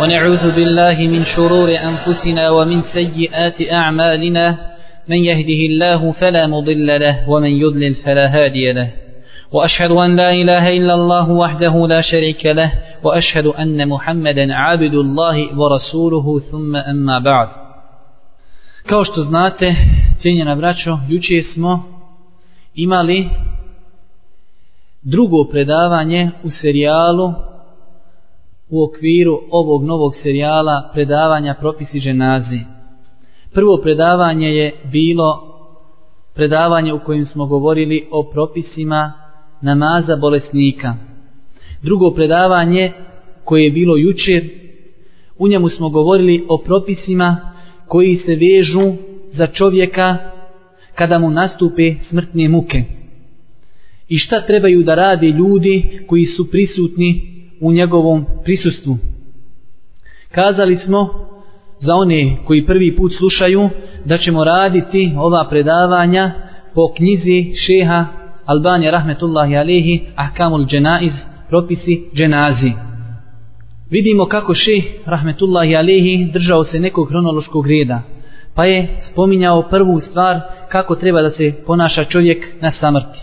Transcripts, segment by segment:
ونعوذ بالله من شرور أنفسنا ومن سيئات أعمالنا من يهده الله فلا مضل له ومن يضلل فلا هادي له وأشهد أن لا إله إلا الله وحده لا شريك له وأشهد أن محمدا عبد الله ورسوله ثم أما بعد. Kao što znate, cijenjena braćo, juče smo imali drugo predavanje u serijalu u okviru ovog novog serijala predavanja propisi ženazi. Prvo predavanje je bilo predavanje u kojem smo govorili o propisima namaza bolesnika. Drugo predavanje koje je bilo jučer, u njemu smo govorili o propisima koji se vežu za čovjeka kada mu nastupe smrtne muke. I šta trebaju da rade ljudi koji su prisutni u njegovom prisustvu. Kazali smo za one koji prvi put slušaju da ćemo raditi ova predavanja po knjizi šeha Albanija rahmetullahi alehi ahkamul dženaiz propisi dženazi. Vidimo kako šeh rahmetullahi alehi držao se nekog hronološkog reda pa je spominjao prvu stvar kako treba da se ponaša čovjek na samrti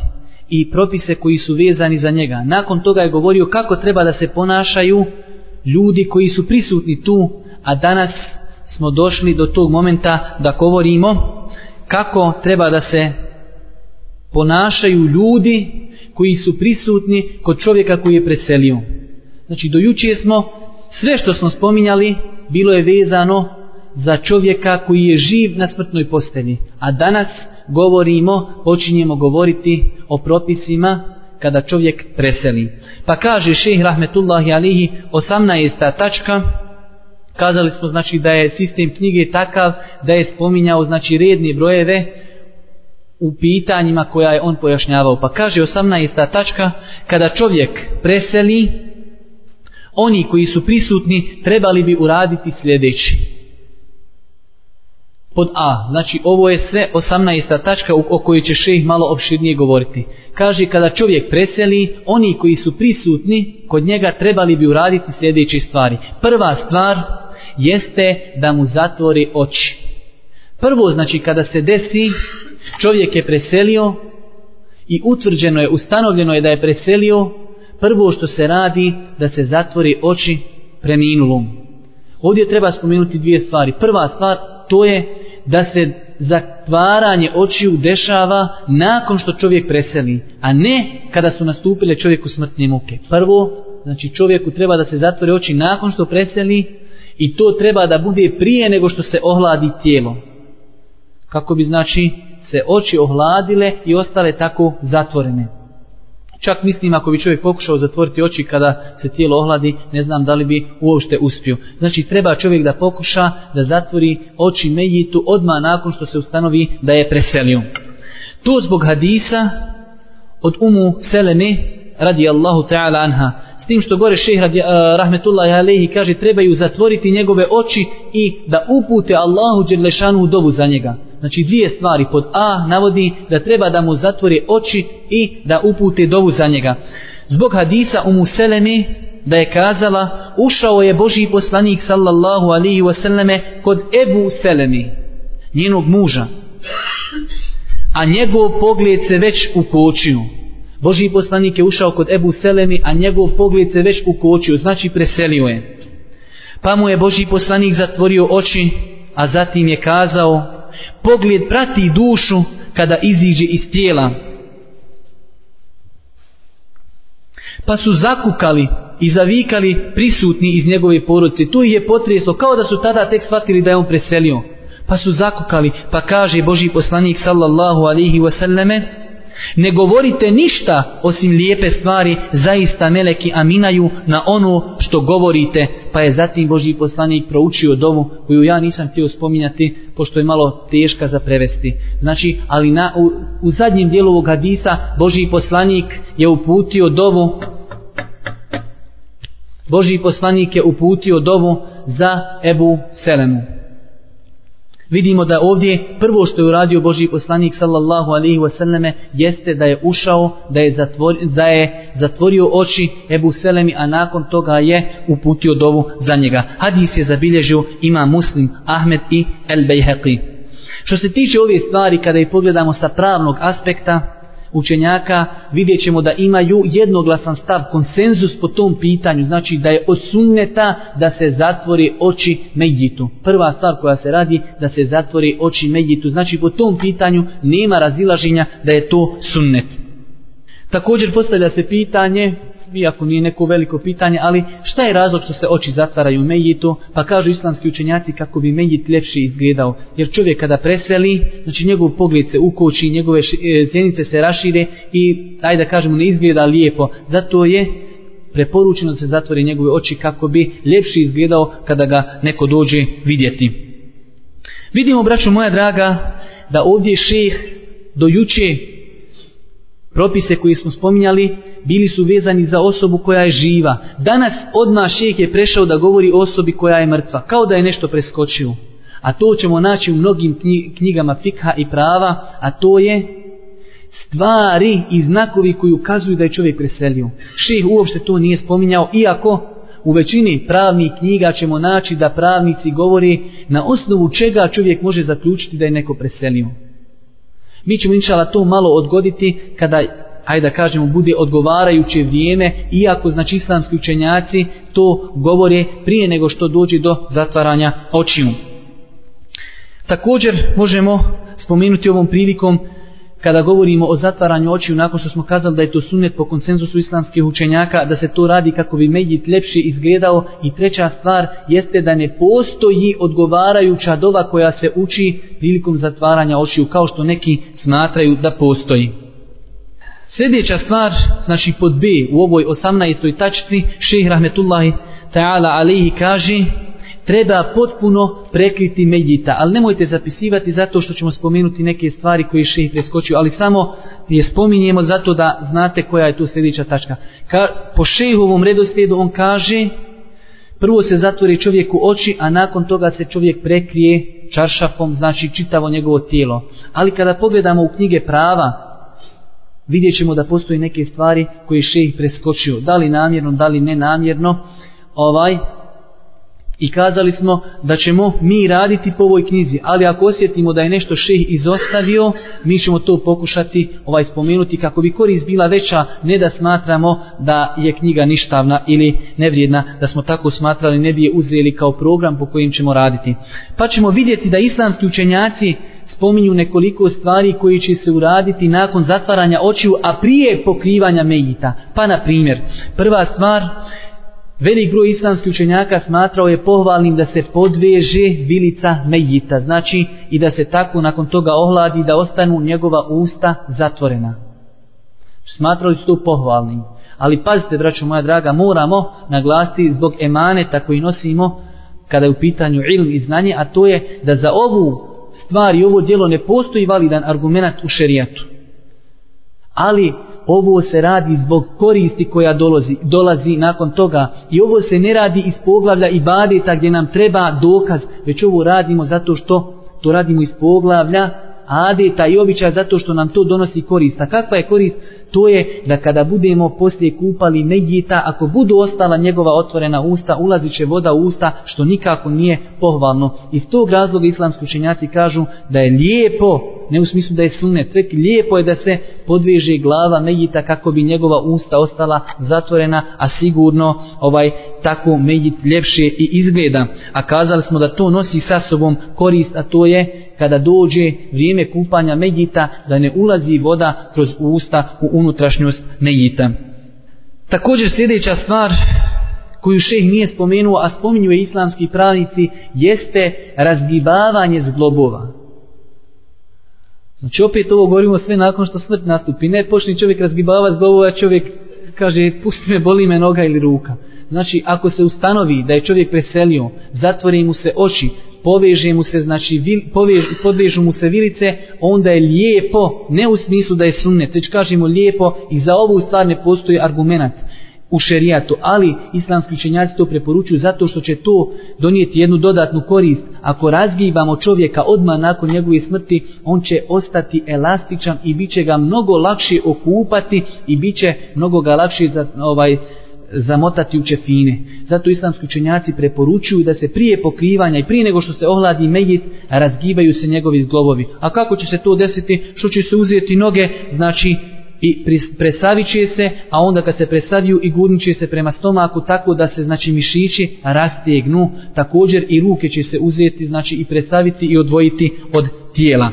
i propise koji su vezani za njega. Nakon toga je govorio kako treba da se ponašaju ljudi koji su prisutni tu, a danas smo došli do tog momenta da govorimo kako treba da se ponašaju ljudi koji su prisutni kod čovjeka koji je preselio. Znači, do juče smo, sve što smo spominjali, bilo je vezano za čovjeka koji je živ na smrtnoj posteli. A danas govorimo, počinjemo govoriti o propisima kada čovjek preseli. Pa kaže šeheh rahmetullahi alihi 18. tačka, kazali smo znači da je sistem knjige takav da je spominjao znači redne brojeve u pitanjima koja je on pojašnjavao. Pa kaže 18. tačka, kada čovjek preseli, oni koji su prisutni trebali bi uraditi sljedeći pod A. Znači ovo je sve 18. tačka o kojoj će šejh malo opširnije govoriti. Kaže kada čovjek preseli, oni koji su prisutni kod njega trebali bi uraditi sljedeće stvari. Prva stvar jeste da mu zatvori oči. Prvo znači kada se desi čovjek je preselio i utvrđeno je, ustanovljeno je da je preselio, prvo što se radi da se zatvori oči preminulom. Ovdje treba spomenuti dvije stvari. Prva stvar to je da se zatvaranje očiju dešava nakon što čovjek preseli, a ne kada su nastupile čovjeku smrtne muke. Prvo, znači čovjeku treba da se zatvore oči nakon što preseli i to treba da bude prije nego što se ohladi tijelo. Kako bi znači se oči ohladile i ostale tako zatvorene. Čak mislim ako bi čovjek pokušao zatvoriti oči kada se tijelo ohladi, ne znam da li bi uopšte uspio. Znači treba čovjek da pokuša da zatvori oči mejitu odma nakon što se ustanovi da je preselio. To zbog hadisa od umu Seleme radi Allahu ta'ala anha. S tim što gore šeh radi, uh, rahmetullahi alaihi kaže trebaju zatvoriti njegove oči i da upute Allahu Đerlešanu dovu za njega. Znači dvije stvari pod A navodi da treba da mu zatvori oči i da upute dovu za njega. Zbog hadisa u Museleme da je kazala ušao je Boži poslanik sallallahu alihi wasallame kod Ebu Selemi, njenog muža. A njegov pogled se već ukočio. Boži poslanik je ušao kod Ebu Selemi, a njegov pogled se već ukočio, znači preselio je. Pa mu je Boži poslanik zatvorio oči, a zatim je kazao pogled prati dušu kada iziđe iz tijela. Pa su zakukali i zavikali prisutni iz njegove porodice. Tu ih je potreslo, kao da su tada tek shvatili da je on preselio. Pa su zakukali, pa kaže Boži poslanik sallallahu alihi wasallame, Ne govorite ništa osim lijepe stvari, zaista meleki aminaju na ono što govorite, pa je zatim Boži poslanik proučio dovu koju ja nisam htio spominjati, pošto je malo teška za prevesti. Znači, ali na, u, u zadnjem dijelu ovog hadisa Boži poslanik je uputio dovu Boži poslanik je uputio dovu za Ebu Selemu. Vidimo da ovdje prvo što je uradio Boži poslanik sallallahu alaihi wasallame jeste da je ušao, da je, zatvor, da je zatvorio oči Ebu Selemi, a nakon toga je uputio dovu za njega. Hadis je zabilježio ima Muslim, Ahmed i El Bejheqi. Što se tiče ove stvari, kada ih pogledamo sa pravnog aspekta, učenjaka vidjet ćemo da imaju jednoglasan stav, konsenzus po tom pitanju, znači da je osunneta da se zatvori oči Medjitu. Prva stvar koja se radi da se zatvori oči Medjitu, znači po tom pitanju nema razilaženja da je to sunnet. Također postavlja se pitanje, iako nije neko veliko pitanje, ali šta je razlog što se oči zatvaraju Mejitu, pa kažu islamski učenjaci kako bi Mejit ljepše izgledao. Jer čovjek kada preseli, znači njegov pogled se ukoči, njegove e, zjenice se rašire i, ajde da kažemo, ne izgleda lijepo. Zato je preporučeno da se zatvori njegove oči kako bi ljepše izgledao kada ga neko dođe vidjeti. Vidimo, braćo moja draga, da ovdje šeh do juče propise koje smo spominjali bili su vezani za osobu koja je živa. Danas odmah šejh je prešao da govori o osobi koja je mrtva, kao da je nešto preskočio. A to ćemo naći u mnogim knjigama fikha i prava, a to je stvari i znakovi koji ukazuju da je čovjek preselio. Šejh uopšte to nije spominjao, iako u većini pravnih knjiga ćemo naći da pravnici govori na osnovu čega čovjek može zaključiti da je neko preselio. Mi ćemo inšala to malo odgoditi kada hajde da kažemo, bude odgovarajuće vrijeme, iako znači islamski učenjaci to govore prije nego što dođe do zatvaranja očiju. Također možemo spomenuti ovom prilikom kada govorimo o zatvaranju očiju nakon što smo kazali da je to sunnet po konsenzusu islamskih učenjaka da se to radi kako bi medjit ljepše izgledao i treća stvar jeste da ne postoji odgovarajuća dova koja se uči prilikom zatvaranja očiju kao što neki smatraju da postoji. Sljedeća stvar, znači pod B u ovoj 18. tačci, šehr Rahmetullahi ta'ala alihi kaže treba potpuno prekriti medjita, ali nemojte zapisivati zato što ćemo spomenuti neke stvari koje je šehr preskočio, ali samo je spominjemo zato da znate koja je tu sljedeća tačka. Ka, po šehovom redoslijedu on kaže prvo se zatvori čovjeku oči, a nakon toga se čovjek prekrije čaršafom, znači čitavo njegovo tijelo. Ali kada pogledamo u knjige prava, vidjet ćemo da postoji neke stvari koje šejh preskočio, da li namjerno, da li nenamjerno, ovaj, i kazali smo da ćemo mi raditi po ovoj knjizi, ali ako osjetimo da je nešto šeh izostavio, mi ćemo to pokušati ovaj spomenuti kako bi korist bila veća, ne da smatramo da je knjiga ništavna ili nevrijedna, da smo tako smatrali, ne bi je uzeli kao program po kojim ćemo raditi. Pa ćemo vidjeti da islamski učenjaci spominju nekoliko stvari koji će se uraditi nakon zatvaranja očiju, a prije pokrivanja mejita. Pa na primjer, prva stvar, velik broj islamskih učenjaka smatrao je pohvalnim da se podveže vilica mejita, znači i da se tako nakon toga ohladi da ostanu njegova usta zatvorena. Smatrali su to pohvalnim. Ali pazite, braćo moja draga, moramo naglasiti zbog emaneta koji nosimo kada je u pitanju ilm i znanje, a to je da za ovu stvari, ovo djelo ne postoji validan argument u šerijatu. Ali ovo se radi zbog koristi koja dolazi, dolazi nakon toga i ovo se ne radi iz poglavlja i badeta gdje nam treba dokaz, već ovo radimo zato što to radimo iz poglavlja adeta i običaja zato što nam to donosi korist. A kakva je korist? To je da kada budemo poslije kupali medjita, ako budu ostala njegova otvorena usta, ulazit će voda u usta, što nikako nije pohvalno. Iz tog razloga islamski učenjaci kažu da je lijepo, ne u smislu da je sunet, već lijepo je da se podveže glava medjita kako bi njegova usta ostala zatvorena, a sigurno ovaj tako medjit ljepše i izgleda. A kazali smo da to nosi sa sobom korist, a to je kada dođe vrijeme kupanja Medjita da ne ulazi voda kroz usta u unutrašnjost Medjita. Također sljedeća stvar koju šeh nije spomenuo, a spominju je islamski pravnici, jeste razgibavanje zglobova. Znači opet ovo govorimo sve nakon što smrt nastupi. Ne počne čovjek razgibavati zglobova, čovjek kaže pusti me, boli me noga ili ruka. Znači ako se ustanovi da je čovjek preselio, zatvori mu se oči, poveže mu se, znači vil, povež, podvežu mu se vilice, onda je lijepo, ne u smislu da je sunnet, već kažemo lijepo i za ovu stvar ne postoji argumentat u šerijatu, ali islamski učenjaci to preporučuju zato što će to donijeti jednu dodatnu korist. Ako razgibamo čovjeka odmah nakon njegove smrti, on će ostati elastičan i bit će ga mnogo lakše okupati i bit će mnogo ga lakše za, ovaj, zamotati u čefine. Zato islamski učenjaci preporučuju da se prije pokrivanja i prije nego što se ohladi mejit, razgibaju se njegovi zglobovi. A kako će se to desiti? Što će se uzeti noge? Znači, i presavit će se, a onda kad se presaviju i gurnit će se prema stomaku tako da se znači mišići rastegnu, također i ruke će se uzeti znači i presaviti i odvojiti od tijela.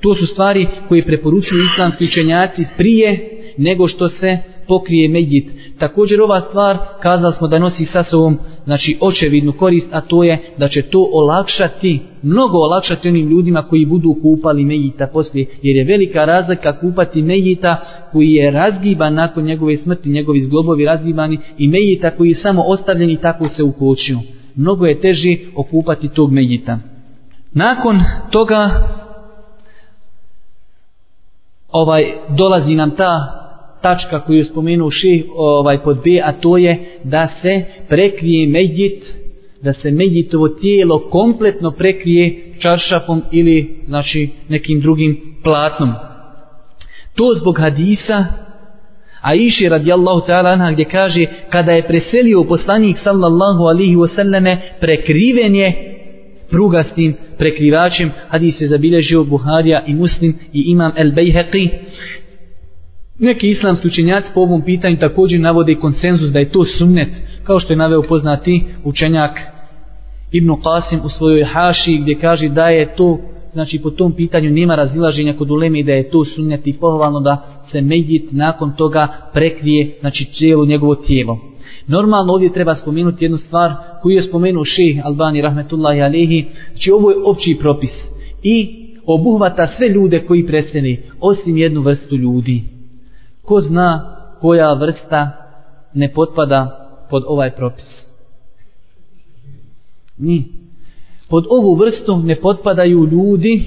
To su stvari koje preporučuju islamski učenjaci prije nego što se pokrije medjit. Također ova stvar, kazali smo da nosi sa sobom znači očevidnu korist, a to je da će to olakšati, mnogo olakšati onim ljudima koji budu kupali medjita poslije, jer je velika razlika kupati medjita koji je razgiban nakon njegove smrti, njegovi zglobovi razgibani i medjita koji je samo ostavljen i tako se ukočio. Mnogo je teži okupati tog medjita. Nakon toga ovaj dolazi nam ta tačka koju je spomenuo ših ovaj, pod B, a to je da se prekrije medjit, da se medjitovo tijelo kompletno prekrije čaršafom ili znači nekim drugim platnom. To zbog hadisa, a iši radijallahu ta'ala anha gdje kaže kada je preselio poslanik sallallahu alihi wasallame prekriven je prugastim prekrivačem hadis je zabilježio Buharija i Muslim i imam El Bejheqi Neki islamski učenjaci po ovom pitanju također navode konsenzus da je to sunnet, kao što je naveo poznati učenjak Ibn Qasim u svojoj haši gdje kaže da je to, znači po tom pitanju nema razilaženja kod uleme da je to sunnet i pohvalno da se medjit nakon toga prekrije, znači cijelo njegovo tijelo. Normalno ovdje treba spomenuti jednu stvar koju je spomenuo šejh Albani rahmetullahi alihi, znači ovo je opći propis i obuhvata sve ljude koji preseli, osim jednu vrstu ljudi ko zna koja vrsta ne potpada pod ovaj propis? Ni. Pod ovu vrstu ne potpadaju ljudi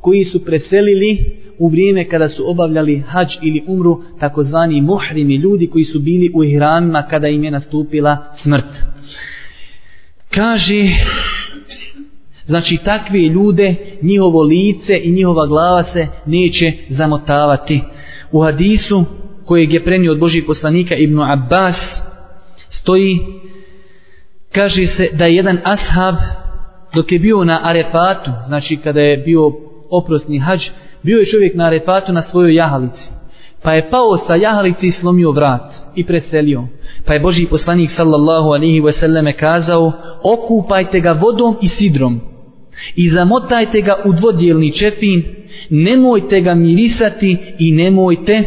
koji su preselili u vrijeme kada su obavljali hađ ili umru takozvani muhrimi ljudi koji su bili u ihramima kada im je nastupila smrt. Kaže, znači takve ljude, njihovo lice i njihova glava se neće zamotavati u hadisu kojeg je prenio od Božih poslanika Ibnu Abbas stoji kaže se da je jedan ashab dok je bio na Arefatu znači kada je bio oprosni hađ bio je čovjek na Arefatu na svojoj jahalici. Pa je pao sa jahalici i slomio vrat i preselio. Pa je Boži poslanik sallallahu alihi wasallame kazao okupajte ga vodom i sidrom i zamotajte ga u dvodjelni čefin nemojte ga mirisati i nemojte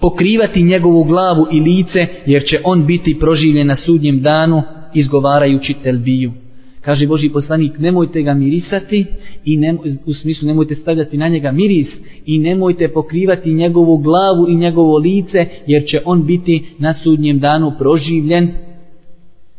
pokrivati njegovu glavu i lice, jer će on biti proživljen na sudnjem danu izgovarajući telbiju. Kaže Boži poslanik, nemojte ga mirisati i nemoj, u smislu nemojte stavljati na njega miris i nemojte pokrivati njegovu glavu i njegovo lice, jer će on biti na sudnjem danu proživljen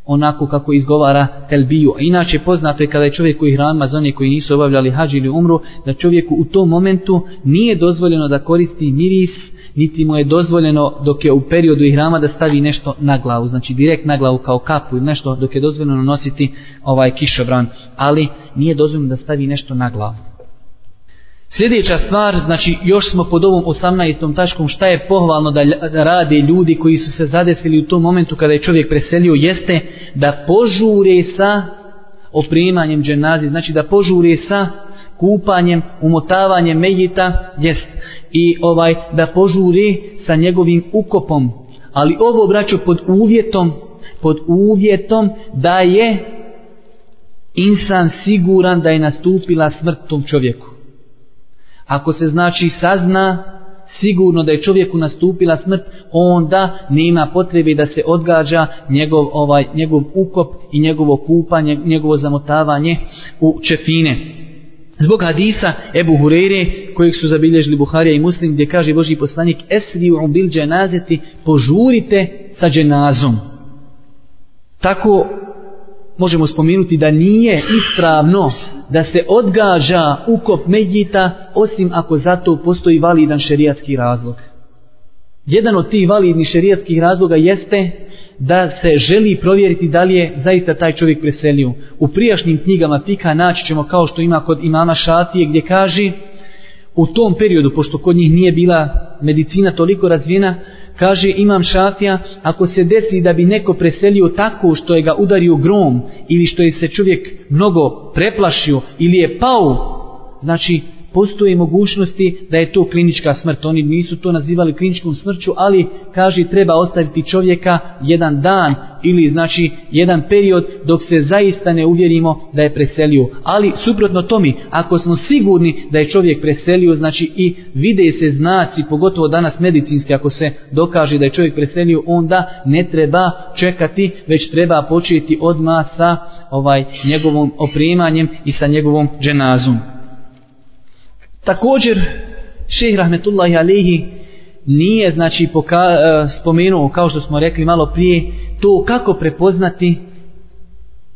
onako kako izgovara telbiju. Inače poznato je kada je čovjek u hrama za one koji nisu obavljali hađ ili umru, da čovjeku u tom momentu nije dozvoljeno da koristi miris, niti mu je dozvoljeno dok je u periodu ihrama da stavi nešto na glavu, znači direkt na glavu kao kapu ili nešto dok je dozvoljeno nositi ovaj kišobran, ali nije dozvoljeno da stavi nešto na glavu. Sljedeća stvar, znači još smo pod ovom 18. tačkom šta je pohvalno da rade ljudi koji su se zadesili u tom momentu kada je čovjek preselio, jeste da požure sa oprimanjem dženazi, znači da požure sa kupanjem, umotavanjem mejita, jest, i ovaj da požure sa njegovim ukopom. Ali ovo braćo pod uvjetom, pod uvjetom da je insan siguran da je nastupila smrt tom čovjeku. Ako se znači sazna sigurno da je čovjeku nastupila smrt, onda nema potrebe da se odgađa njegov, ovaj, njegov ukop i njegovo kupanje, njegovo zamotavanje u čefine. Zbog hadisa Ebu Hurere, kojeg su zabilježili Buharija i Muslim, gdje kaže Boži poslanik, esri u bil dženazeti, požurite sa dženazom. Tako možemo spomenuti da nije ispravno da se odgađa ukop medjita osim ako zato postoji validan šerijatski razlog. Jedan od tih validnih šerijatskih razloga jeste da se želi provjeriti da li je zaista taj čovjek preselio. U prijašnjim knjigama fika naći ćemo kao što ima kod imama Šatije gdje kaže u tom periodu, pošto kod njih nije bila medicina toliko razvijena, kaže imam Šafija, ako se desi da bi neko preselio tako što je ga udario grom ili što je se čovjek mnogo preplašio ili je pao, znači postoje mogućnosti da je to klinička smrt. Oni nisu to nazivali kliničkom smrću, ali kaže treba ostaviti čovjeka jedan dan ili znači jedan period dok se zaista ne uvjerimo da je preselio. Ali suprotno tomi, ako smo sigurni da je čovjek preselio, znači i vide se znaci, pogotovo danas medicinski, ako se dokaže da je čovjek preselio, onda ne treba čekati, već treba početi odmah sa ovaj njegovom opremanjem i sa njegovom dženazom. Također, šehr Rahmetullahi Alihi nije znači poka, e, spomenuo, kao što smo rekli malo prije, to kako prepoznati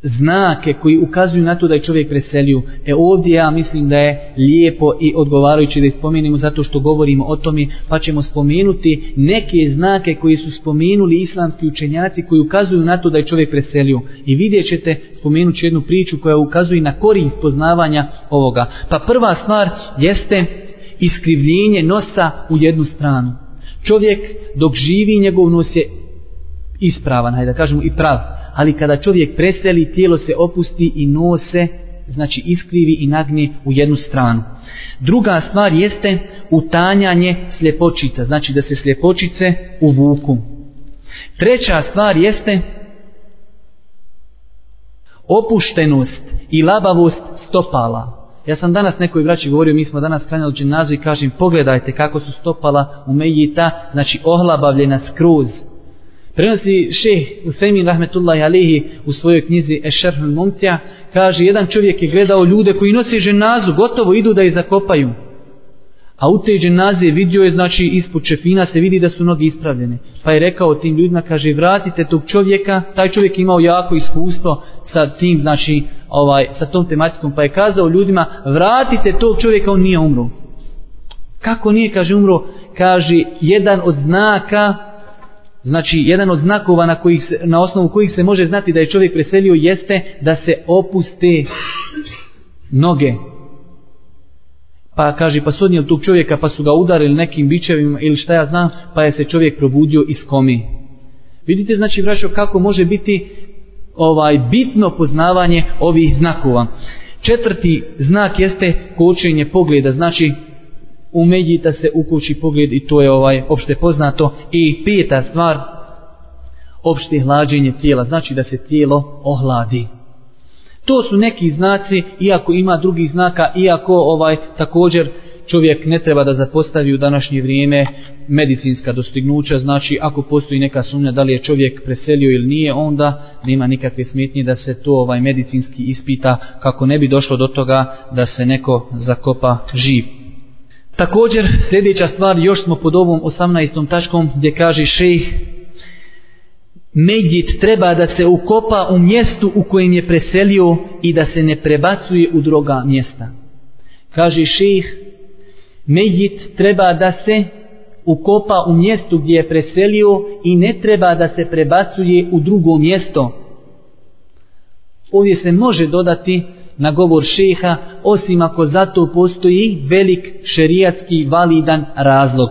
znake koji ukazuju na to da je čovjek preselio. E ovdje ja mislim da je lijepo i odgovarajuće da ispomenimo zato što govorimo o tome, pa ćemo spomenuti neke znake koji su spomenuli islamski učenjaci koji ukazuju na to da je čovjek preselio. I vidjet ćete, spomenut jednu priču koja ukazuje na korist poznavanja ovoga. Pa prva stvar jeste iskrivljenje nosa u jednu stranu. Čovjek dok živi njegov nos je ispravan, hajde da kažemo i prav ali kada čovjek preseli, tijelo se opusti i nose, znači iskrivi i nagni u jednu stranu. Druga stvar jeste utanjanje sljepočica, znači da se sljepočice uvuku. Treća stvar jeste opuštenost i labavost stopala. Ja sam danas nekoj braći govorio, mi smo danas kranjali dženazu i kažem pogledajte kako su stopala u Mejita, znači ohlabavljena skroz. Prenosi šeh Usemin rahmetullahi alihi u svojoj knjizi Ešerhul Mumtija, kaže, jedan čovjek je gledao ljude koji nose ženazu, gotovo idu da je zakopaju. A u te ženaze vidio je, znači, ispod čefina se vidi da su noge ispravljene. Pa je rekao tim ljudima, kaže, vratite tog čovjeka, taj čovjek je imao jako iskustvo sa tim, znači, ovaj, sa tom tematikom, pa je kazao ljudima, vratite tog čovjeka, on nije umro. Kako nije, kaže, umro? Kaže, jedan od znaka Znači, jedan od znakova na, kojih se, na osnovu kojih se može znati da je čovjek preselio jeste da se opuste noge. Pa kaže, pa sodnijel tog čovjeka pa su ga udarili nekim bićevima ili šta ja znam, pa je se čovjek probudio iz komi. Vidite, znači, vraćo, kako može biti ovaj bitno poznavanje ovih znakova. Četvrti znak jeste kočenje pogleda, znači u Medjita se ukući pogled i to je ovaj opšte poznato. I peta stvar, opšte hlađenje tijela, znači da se tijelo ohladi. To su neki znaci, iako ima drugi znaka, iako ovaj također čovjek ne treba da zapostavi u današnje vrijeme medicinska dostignuća, znači ako postoji neka sumnja da li je čovjek preselio ili nije, onda nema nikakve smetnje da se to ovaj medicinski ispita kako ne bi došlo do toga da se neko zakopa živ. Također, sljedeća stvar, još smo pod ovom 18. tačkom gdje kaže šejh, Medjit treba da se ukopa u mjestu u kojem je preselio i da se ne prebacuje u druga mjesta. Kaže šejh, Medjit treba da se ukopa u mjestu gdje je preselio i ne treba da se prebacuje u drugo mjesto. Ovdje se može dodati na govor šeha, osim ako zato postoji velik šerijatski validan razlog.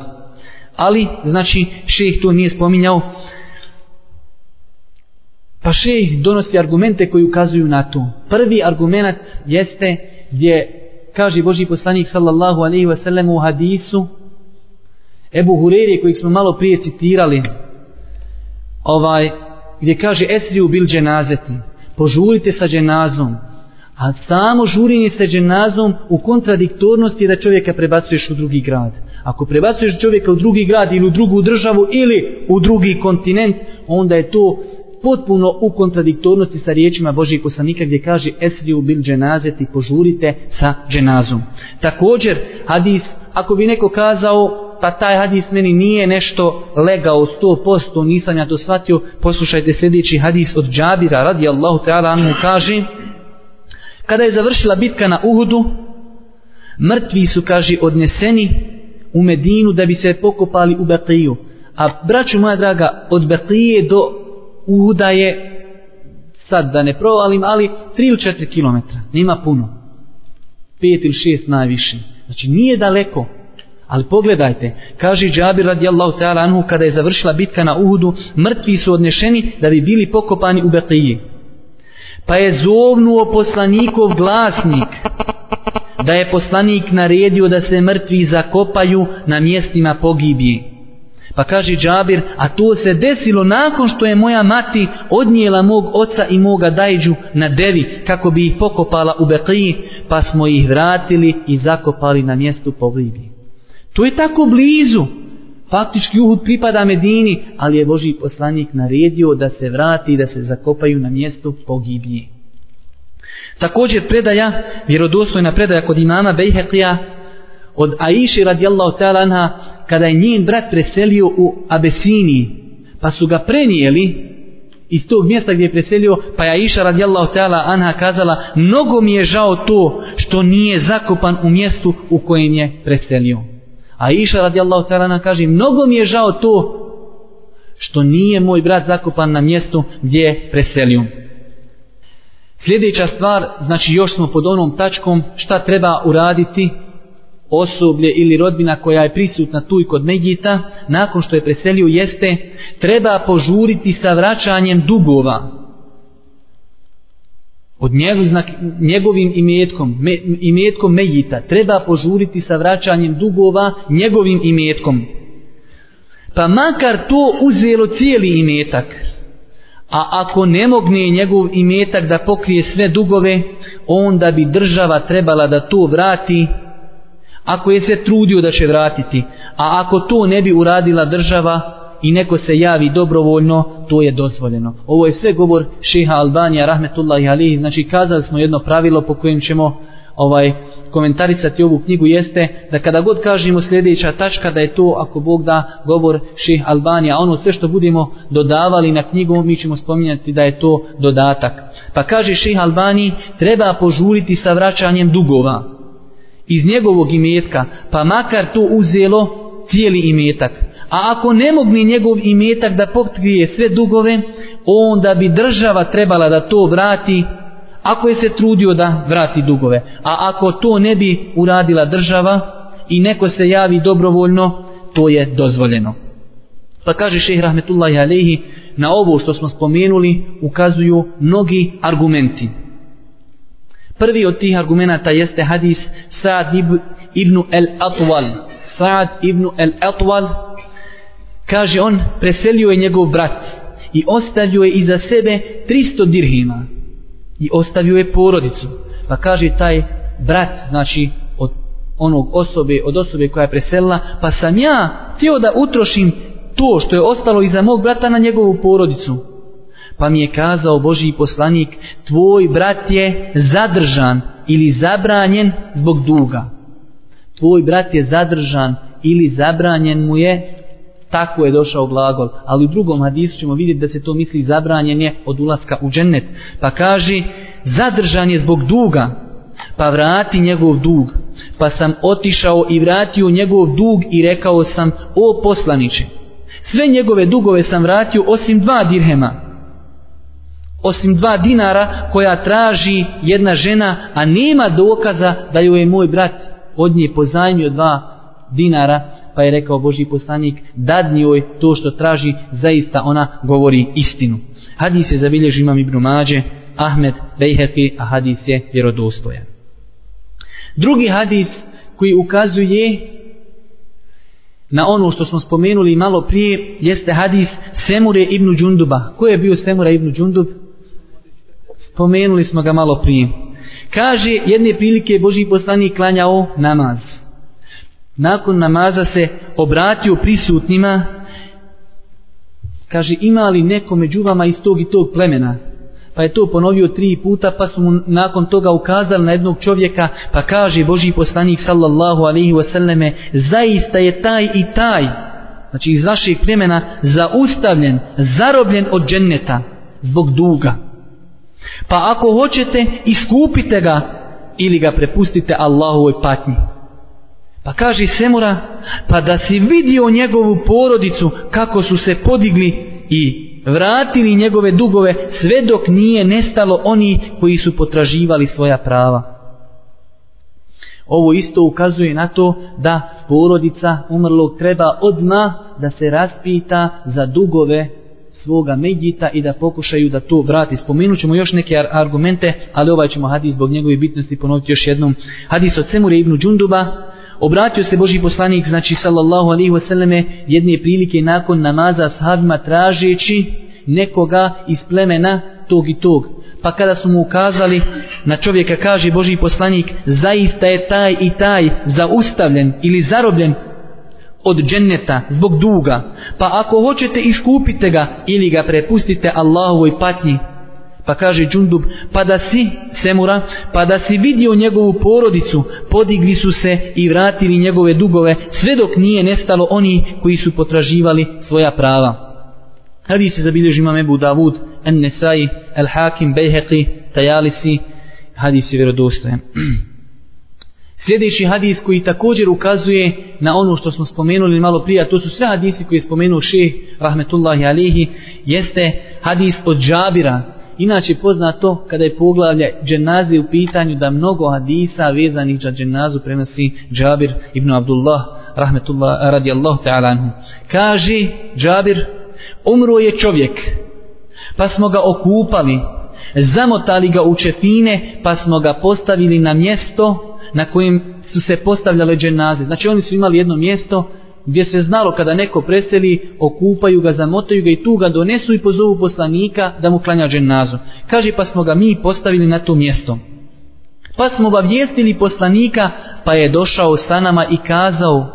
Ali, znači, šeh to nije spominjao, pa šeh donosi argumente koji ukazuju na to. Prvi argument jeste gdje kaže Boži poslanik sallallahu alaihi wasallam u hadisu Ebu Hureri kojeg smo malo prije citirali ovaj, gdje kaže Esri u bil dženazeti požurite sa dženazom A samo žurinje sa dženazom u kontradiktornosti da čovjeka prebacuješ u drugi grad. Ako prebacuješ čovjeka u drugi grad ili u drugu državu ili u drugi kontinent, onda je to potpuno u kontradiktornosti sa riječima Božijeg poslanika gdje kaže Esriju bil dženazeti, požurite sa dženazom. Također, hadis, ako bi neko kazao, pa taj hadis meni nije nešto legao 100%, nisam ja to shvatio, poslušajte sljedeći hadis od Džabira, radijallahu ta'ala, anhu kaže, Kada je završila bitka na Uhudu, mrtvi su, kaže, odneseni u Medinu da bi se pokopali u Beqiju. A braću moja draga, od Beqije do Uhuda je, sad da ne provalim, ali 3 ili 4 km. Nima puno. 5 ili 6 najviše. Znači nije daleko. Ali pogledajte, kaže Džabir radijallahu ta'ala anhu kada je završila bitka na Uhudu, mrtvi su odnešeni da bi bili pokopani u Beqiji. Pa je zovnuo poslanikov glasnik da je poslanik naredio da se mrtvi zakopaju na mjestima pogibije. Pa kaže Džabir, a to se desilo nakon što je moja mati odnijela mog oca i moga dajđu na devi kako bi ih pokopala u Beqiji, pa smo ih vratili i zakopali na mjestu pogibije. To je tako blizu. Faktički Uhud pripada Medini, ali je Boži poslanik naredio da se vrati i da se zakopaju na mjestu pogibije. Također predaja, vjerodostojna predaja kod imama Bejheqija od Aiši radijallahu ta'ala anha kada je njen brat preselio u Abesiniji pa su ga prenijeli iz tog mjesta gdje je preselio pa je Aisha radijallahu ta'ala anha kazala mnogo mi je žao to što nije zakopan u mjestu u kojem je preselio. A Iša radijallahu ta'ala kaže, mnogo mi je žao to što nije moj brat zakopan na mjestu gdje je preselio. Sljedeća stvar, znači još smo pod onom tačkom šta treba uraditi osoblje ili rodbina koja je prisutna tu i kod Megita, nakon što je preselio, jeste treba požuriti sa vraćanjem dugova od njegov, znak, njegovim imetkom, me, imetkom Mejita, treba požuriti sa vraćanjem dugova njegovim imetkom. Pa makar to uzelo cijeli imetak, a ako ne mogne njegov imetak da pokrije sve dugove, onda bi država trebala da to vrati, ako je se trudio da će vratiti. A ako to ne bi uradila država, i neko se javi dobrovoljno, to je dozvoljeno. Ovo je sve govor šeha Albanija, rahmetullahi alihi, znači kazali smo jedno pravilo po kojem ćemo ovaj komentarisati ovu knjigu jeste da kada god kažemo sljedeća tačka da je to ako Bog da govor ših Albanija. Ono sve što budemo dodavali na knjigu mi ćemo spominjati da je to dodatak. Pa kaže šeh Albani treba požuriti sa vraćanjem dugova iz njegovog imetka pa makar to uzelo cijeli imetak. A ako ne mogni njegov imetak da pokrije sve dugove, onda bi država trebala da to vrati, ako je se trudio da vrati dugove. A ako to ne bi uradila država i neko se javi dobrovoljno, to je dozvoljeno. Pa kaže šehr Rahmetullahi Alehi, na ovo što smo spomenuli ukazuju mnogi argumenti. Prvi od tih argumenta jeste hadis Sa'ad ibn el-Atwal. Sa'ad ibn el-Atwal Kaže on, preselio je njegov brat i ostavio je iza sebe 300 dirhima i ostavio je porodicu. Pa kaže taj brat, znači od onog osobe, od osobe koja je preselila, pa sam ja htio da utrošim to što je ostalo iza mog brata na njegovu porodicu. Pa mi je kazao Božji poslanik, tvoj brat je zadržan ili zabranjen zbog duga. Tvoj brat je zadržan ili zabranjen mu je tako je došao glagol. Ali u drugom hadisu ćemo vidjeti da se to misli zabranjenje od ulaska u džennet. Pa kaže, zadržan je zbog duga, pa vrati njegov dug. Pa sam otišao i vratio njegov dug i rekao sam, o poslaniče, sve njegove dugove sam vratio osim dva dirhema. Osim dva dinara koja traži jedna žena, a nema dokaza da joj je moj brat od nje pozajmio dva dinara, pa je rekao Boži poslanik, dadni joj to što traži, zaista ona govori istinu. Hadis je zabilježi imam Ibn Mađe, Ahmed Bejhefi, a hadis je vjerodostojan. Drugi hadis koji ukazuje na ono što smo spomenuli malo prije, jeste hadis Semure ibn Džunduba. Ko je bio Semura ibn Džundub? Spomenuli smo ga malo prije. Kaže, jedne prilike Boži poslanik klanjao namaz nakon namaza se obratio prisutnima kaže ima li neko među vama iz tog i tog plemena? Pa je to ponovio tri puta pa su mu nakon toga ukazali na jednog čovjeka pa kaže Boži poslanik sallallahu alaihi wasallame zaista je taj i taj znači iz vašeg plemena zaustavljen zarobljen od dženneta zbog duga. Pa ako hoćete iskupite ga ili ga prepustite Allahovoj patnji. Pa kaže Semura, pa da si vidio njegovu porodicu kako su se podigli i vratili njegove dugove sve dok nije nestalo oni koji su potraživali svoja prava. Ovo isto ukazuje na to da porodica umrlog treba odma da se raspita za dugove svoga medjita i da pokušaju da to vrati. Spomenut ćemo još neke argumente, ali ovaj ćemo hadis zbog njegove bitnosti ponoviti još jednom. Hadis od Semure ibn Đunduba, obratio se Boži poslanik, znači sallallahu alaihi wasallame, jedne prilike nakon namaza sahabima tražeći nekoga iz plemena tog i tog. Pa kada su mu ukazali na čovjeka, kaže Boži poslanik, zaista je taj i taj zaustavljen ili zarobljen od dženneta zbog duga. Pa ako hoćete iskupite ga ili ga prepustite Allahovoj patnji. Pa kaže Đundub, pa da si, Semura, pa da si vidio njegovu porodicu, podigli su se i vratili njegove dugove, sve dok nije nestalo oni koji su potraživali svoja prava. Hadis se zabilježi imam Ebu Davud, En Nesai, El Hakim, Bejheqi, Tajalisi, hadis je vjerodostojen. Sljedeći hadis koji također ukazuje na ono što smo spomenuli malo prije, a to su sve hadisi koje je spomenuo šeh, rahmetullahi alihi, jeste hadis od Džabira. Inače poznato kada je poglavlje dženaze u pitanju da mnogo hadisa vezanih za dženazu prenosi Džabir ibn Abdullah, rahmetullah, radijallahu ta'ala anhu. Kaže Džabir, umro je čovjek, pa smo ga okupali, zamotali ga u čefine, pa smo ga postavili na mjesto, na kojem su se postavljale dženaze. Znači oni su imali jedno mjesto gdje se znalo kada neko preseli, okupaju ga, zamotaju ga i tu ga donesu i pozovu poslanika da mu klanja dženazu. Kaže pa smo ga mi postavili na to mjesto. Pa smo obavijestili poslanika pa je došao sa nama i kazao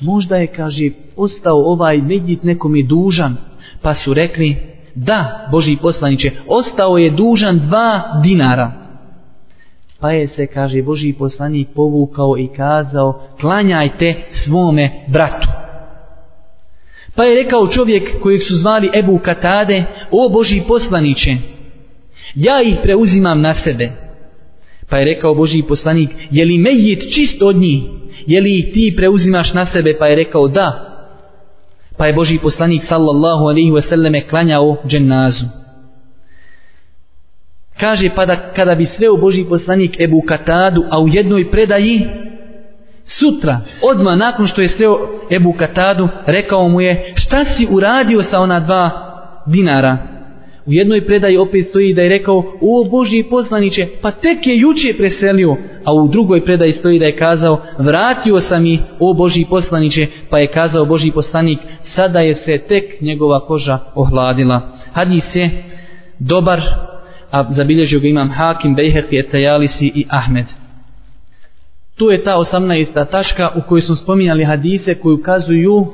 možda je, kaže, ostao ovaj medjit nekom je dužan. Pa su rekli da, Boži poslaniće, ostao je dužan dva dinara pa je se, kaže Boži poslanik, povukao i kazao, klanjajte svome bratu. Pa je rekao čovjek kojeg su zvali Ebu Katade, o Boži poslaniće, ja ih preuzimam na sebe. Pa je rekao Boži poslanik, je li mejit čist od njih, je li ih ti preuzimaš na sebe, pa je rekao da. Pa je Boži poslanik sallallahu alaihi ve selleme klanjao džennazu. Kaže pa da kada bi sveo Boži poslanik Ebu Katadu, a u jednoj predaji, sutra, odma nakon što je sveo Ebu Katadu, rekao mu je, šta si uradio sa ona dva dinara? U jednoj predaji opet stoji da je rekao, o Boži poslaniće, pa tek je juče preselio, a u drugoj predaji stoji da je kazao, vratio sam i, o Boži poslaniće, pa je kazao Boži poslanik, sada je se tek njegova koža ohladila. Hadis je dobar, a zabilježio ga imam Hakim, Bejheqi, Etajalisi i Ahmed. Tu je ta 18. tačka u kojoj smo spominjali hadise koji ukazuju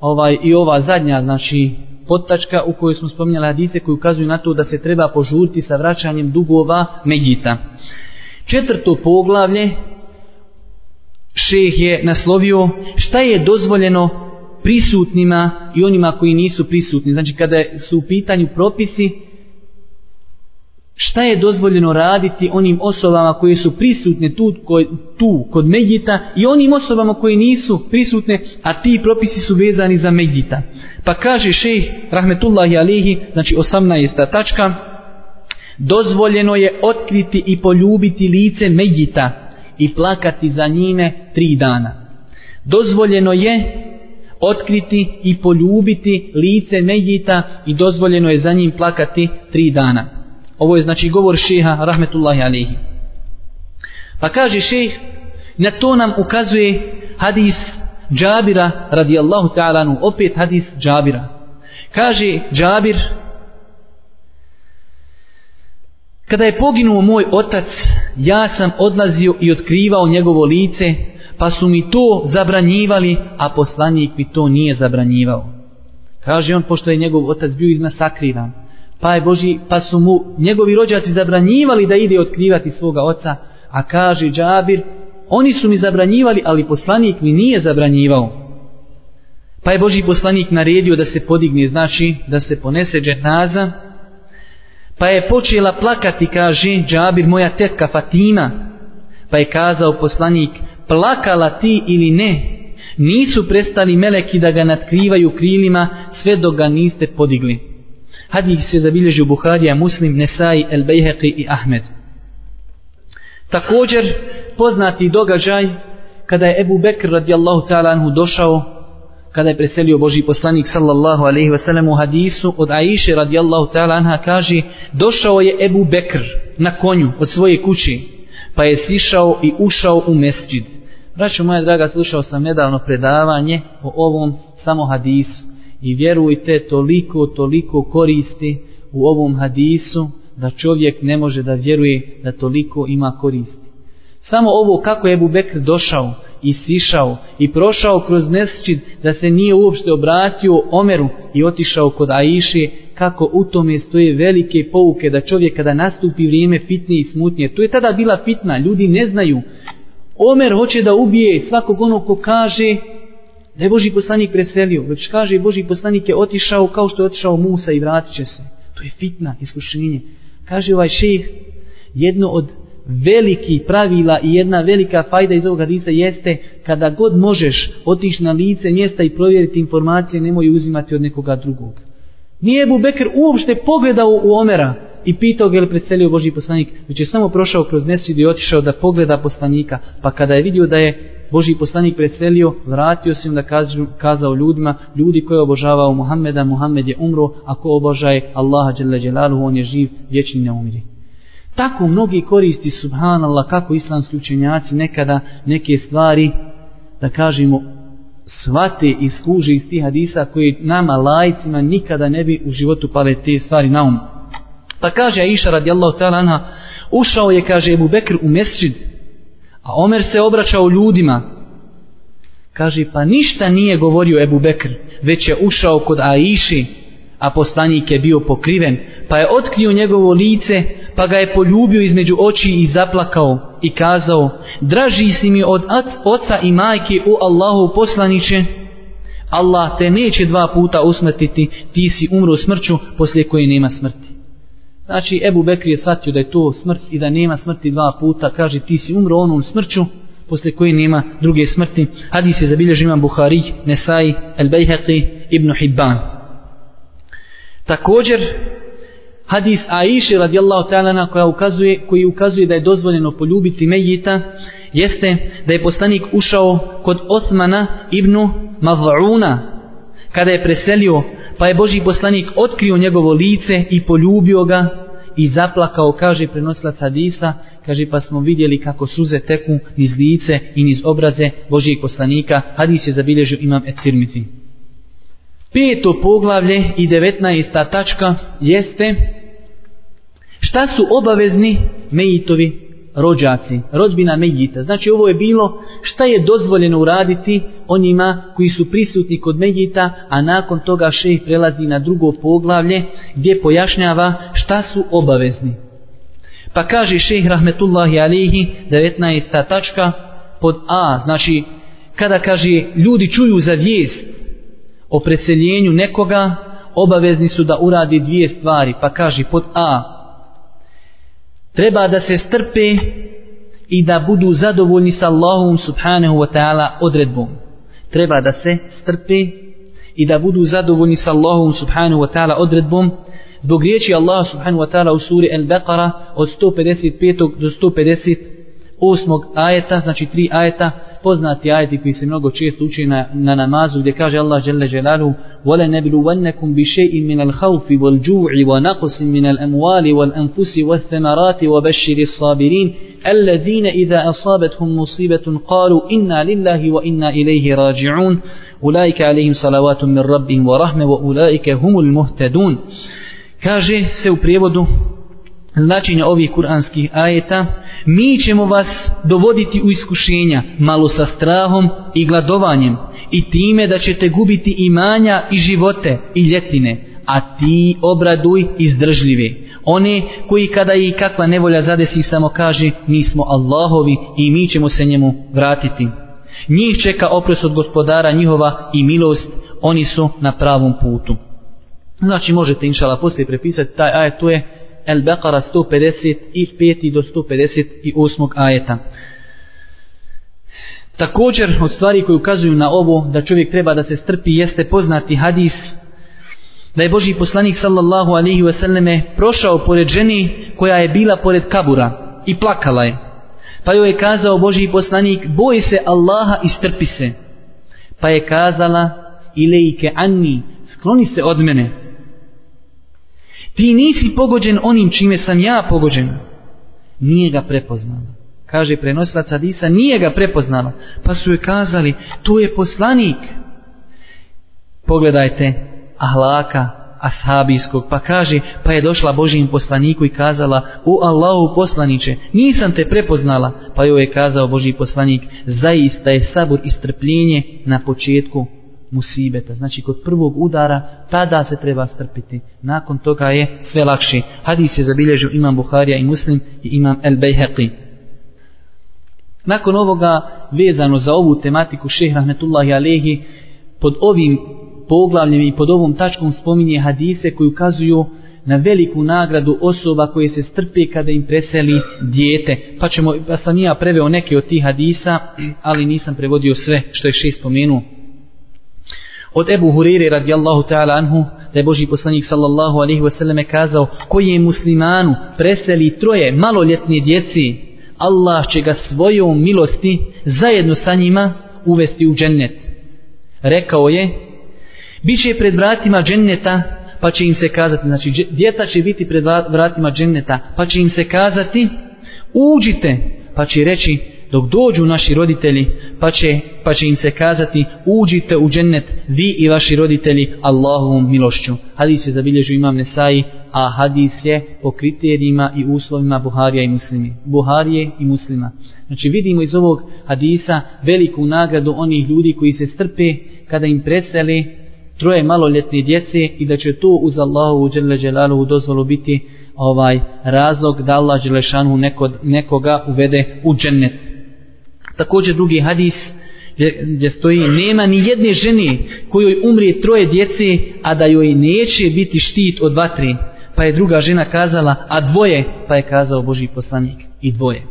ovaj i ova zadnja, znači podtačka u kojoj smo spominjali hadise koji ukazuju na to da se treba požuriti sa vraćanjem dugova Medjita. Četvrto poglavlje šeh je naslovio šta je dozvoljeno prisutnima i onima koji nisu prisutni. Znači kada su u pitanju propisi šta je dozvoljeno raditi onim osobama koje su prisutne tu, ko, tu kod Medjita i onim osobama koje nisu prisutne, a ti propisi su vezani za Medjita. Pa kaže šejh Rahmetullahi Alihi, znači 18. tačka, dozvoljeno je otkriti i poljubiti lice Medjita i plakati za njime tri dana. Dozvoljeno je otkriti i poljubiti lice Medjita i dozvoljeno je za njim plakati tri dana. Ovo je znači govor šeha rahmetullahi alihi. Pa kaže šeh, na to nam ukazuje hadis Džabira radijallahu ta'ala nu, opet hadis Džabira. Kaže Džabir, kada je poginuo moj otac, ja sam odlazio i otkrivao njegovo lice, pa su mi to zabranjivali, a poslanik mi to nije zabranjivao. Kaže on, pošto je njegov otac bio iznasakriran, pa je Boži, pa su mu njegovi rođaci zabranjivali da ide otkrivati svoga oca, a kaže Džabir, oni su mi zabranjivali, ali poslanik mi nije zabranjivao. Pa je Boži poslanik naredio da se podigne, znači da se ponese dženaza, pa je počela plakati, kaže Džabir, moja tetka Fatima, pa je kazao poslanik, plakala ti ili ne, nisu prestali meleki da ga natkrivaju krilima sve dok ga niste podigli. Hadis se zabilježio Buharija, Muslim, Nesai, El Bejheqi i Ahmed. Također, poznati događaj kada je Ebu Bekr radijallahu ta'ala anhu došao kada je preselio Boži poslanik sallallahu alaihi wa sallam u hadisu od Aiše radijallahu ta'ala anha kaže došao je Ebu Bekr na konju od svoje kući pa je sišao i ušao u mesđid braćo moja draga slušao sam nedavno predavanje o ovom samo hadisu i vjerujte toliko toliko koristi u ovom hadisu da čovjek ne može da vjeruje da toliko ima koristi samo ovo kako je Ebu Bekr došao i sišao i prošao kroz mesčid da se nije uopšte obratio Omeru i otišao kod Aiše kako u tome stoje velike pouke da čovjek kada nastupi vrijeme fitne i smutnje. To je tada bila fitna, ljudi ne znaju. Omer hoće da ubije svakog onog ko kaže da je Boži poslanik preselio, već kaže Boži poslanik je otišao kao što je otišao Musa i vratit će se. To je fitna, iskušenje. Kaže ovaj šejh, jedno od veliki pravila i jedna velika fajda iz ovog hadisa jeste kada god možeš otići na lice mjesta i provjeriti informacije nemoj uzimati od nekoga drugog. Nije Ebu Bekr uopšte pogledao u Omera i pitao ga je li preselio Boži poslanik, već je samo prošao kroz mjesec i otišao da pogleda poslanika, pa kada je vidio da je Boži poslanik preselio, vratio se im da kazao ljudima, ljudi koji obožavao Muhammeda, Muhammed je umro, ako obožaje Allaha on je živ, vječni ne umri. Tako mnogi koristi subhanallah kako islamski učenjaci nekada neke stvari da kažemo svate i skuže iz tih hadisa koji nama lajcima nikada ne bi u životu pale te stvari na um. Pa kaže Aisha radijallahu ta'ala anha ušao je kaže Ebu Bekr u mesčid a Omer se obraćao ljudima. Kaže pa ništa nije govorio Ebu Bekr već je ušao kod Aiši a poslanik je bio pokriven pa je otkrio njegovo lice pa ga je poljubio između oči i zaplakao i kazao draži si mi od oca i majke u Allahu poslaniće Allah te neće dva puta usmrtiti ti si umro smrću poslije koje nema smrti znači Ebu Bekri je shvatio da je to smrt i da nema smrti dva puta. Kaže ti si umro onom smrću posle koje nema druge smrti. Hadis je zabilježio imam Buhari Nesai El Bejheqi Ibn Hibban. Također hadis Aisha radijallahu ta'ala koja ukazuje, koji ukazuje da je dozvoljeno poljubiti Mejita jeste da je poslanik ušao kod Osmana ibn Mav'una kada je preselio pa je Boži poslanik otkrio njegovo lice i poljubio ga i zaplakao kaže prenosilac hadisa kaže pa smo vidjeli kako suze teku niz lice i niz obraze Božijeg poslanika hadis je zabilježio imam Etirmici. peto poglavlje i devetnaesta tačka jeste šta su obavezni mejitovi rođaci, rodbina mejita. Znači ovo je bilo šta je dozvoljeno uraditi onima koji su prisutni kod mejita, a nakon toga šejh prelazi na drugo poglavlje gdje pojašnjava šta su obavezni. Pa kaže šejh rahmetullahi alihi 19. tačka pod A, znači kada kaže ljudi čuju za vijest o preseljenju nekoga, obavezni su da uradi dvije stvari, pa kaže pod A, treba da se strpe i da budu zadovoljni sa Allahom subhanahu wa ta'ala odredbom. Treba da se strpe i da budu zadovoljni sa Allahom subhanahu wa ta'ala odredbom zbog riječi Allah subhanahu wa ta'ala u suri Al-Baqara od 155. do 158. ajeta, znači tri ajeta, poznati ajeti koji se mnogo često uči na, na namazu gdje kaže Allah dželle dželalu وَلَا نَبْلُوَنَّكُمْ بِشَيْءٍ مِنَ الْخَوْفِ وَالْجُوعِ وَنَقْصٍ مِنَ الْأَمْوَالِ وَالْأَنْفُسِ وَالثَّمَرَاتِ وَبَشِّرِ الصَّابِرِينَ الذين إذا أصابتهم مصيبة قالوا إنا لله وإنا إليه راجعون أولئك عليهم صلوات من ربهم ورحمة وأولئك هم المهتدون se u prijevodu značenja ovih kuranskih ajeta mi ćemo vas dovoditi u iskušenja malo sa strahom i gladovanjem i time da ćete gubiti imanja i živote i ljetine a ti obraduj izdržljive. One koji kada i kakva nevolja zadesi samo kaže mi smo Allahovi i mi ćemo se njemu vratiti. Njih čeka opres od gospodara njihova i milost oni su na pravom putu. Znači možete inšala poslije prepisati taj ajet to je El-Beqara 155 do 158 ajeta. Također od stvari koje ukazuju na ovo da čovjek treba da se strpi jeste poznati hadis da je Boži poslanik sallallahu alaihi wasallame prošao pored ženi koja je bila pored kabura i plakala je. Pa joj je kazao Boži poslanik boj se Allaha i strpi se. Pa je kazala ilike anni skloni se od mene. Ti nisi pogođen onim čime sam ja pogođen. Nije ga prepoznala kaže prenosilac Hadisa, nije ga prepoznala. Pa su joj kazali, to je poslanik. Pogledajte, ahlaka ashabijskog, pa kaže, pa je došla Božijim poslaniku i kazala, u Allahu poslaniće, nisam te prepoznala, pa joj je kazao Božiji poslanik, zaista je sabor i strpljenje na početku musibeta. Znači, kod prvog udara, tada se treba strpiti. Nakon toga je sve lakši. Hadis je zabilježio imam Buharija i Muslim i imam El Bejheqi. Nakon ovoga, vezano za ovu tematiku šeh Rahmetullahi Alehi, pod ovim poglavljem i pod ovom tačkom spominje hadise koji ukazuju na veliku nagradu osoba koje se strpe kada im preseli dijete. Pa, ćemo, pa sam ja preveo neke od tih hadisa, ali nisam prevodio sve što je šest spomenuo. Od Ebu Hurire radijallahu ta'ala anhu, da je Boži poslanik sallallahu alaihi wasallam kazao, koji je muslimanu preseli troje maloljetne djeci, Allah će ga svojom milosti zajedno sa njima uvesti u džennet. Rekao je, bit će pred vratima dženneta, pa će im se kazati, znači djeca će biti pred vratima dženneta, pa će im se kazati, uđite, pa će reći, dok dođu naši roditelji, pa će, pa će im se kazati, uđite u džennet, vi i vaši roditelji, Allahovom milošću. Hadis je zabilježio imam Nesai, a hadis je po kriterijima i uslovima Buharija i muslimi. Buharije i muslima. Znači vidimo iz ovog hadisa veliku nagradu onih ljudi koji se strpe kada im preseli troje maloljetne djece i da će to uz Allahu dželle Đele dozvolu biti ovaj razlog da Allah dželešanu nekod, nekoga uvede u džennet. Također drugi hadis gdje, gdje stoji nema ni jedne žene kojoj umri troje djece a da joj neće biti štit od vatri pa je druga žena kazala, a dvoje, pa je kazao Boži poslanik, i dvoje.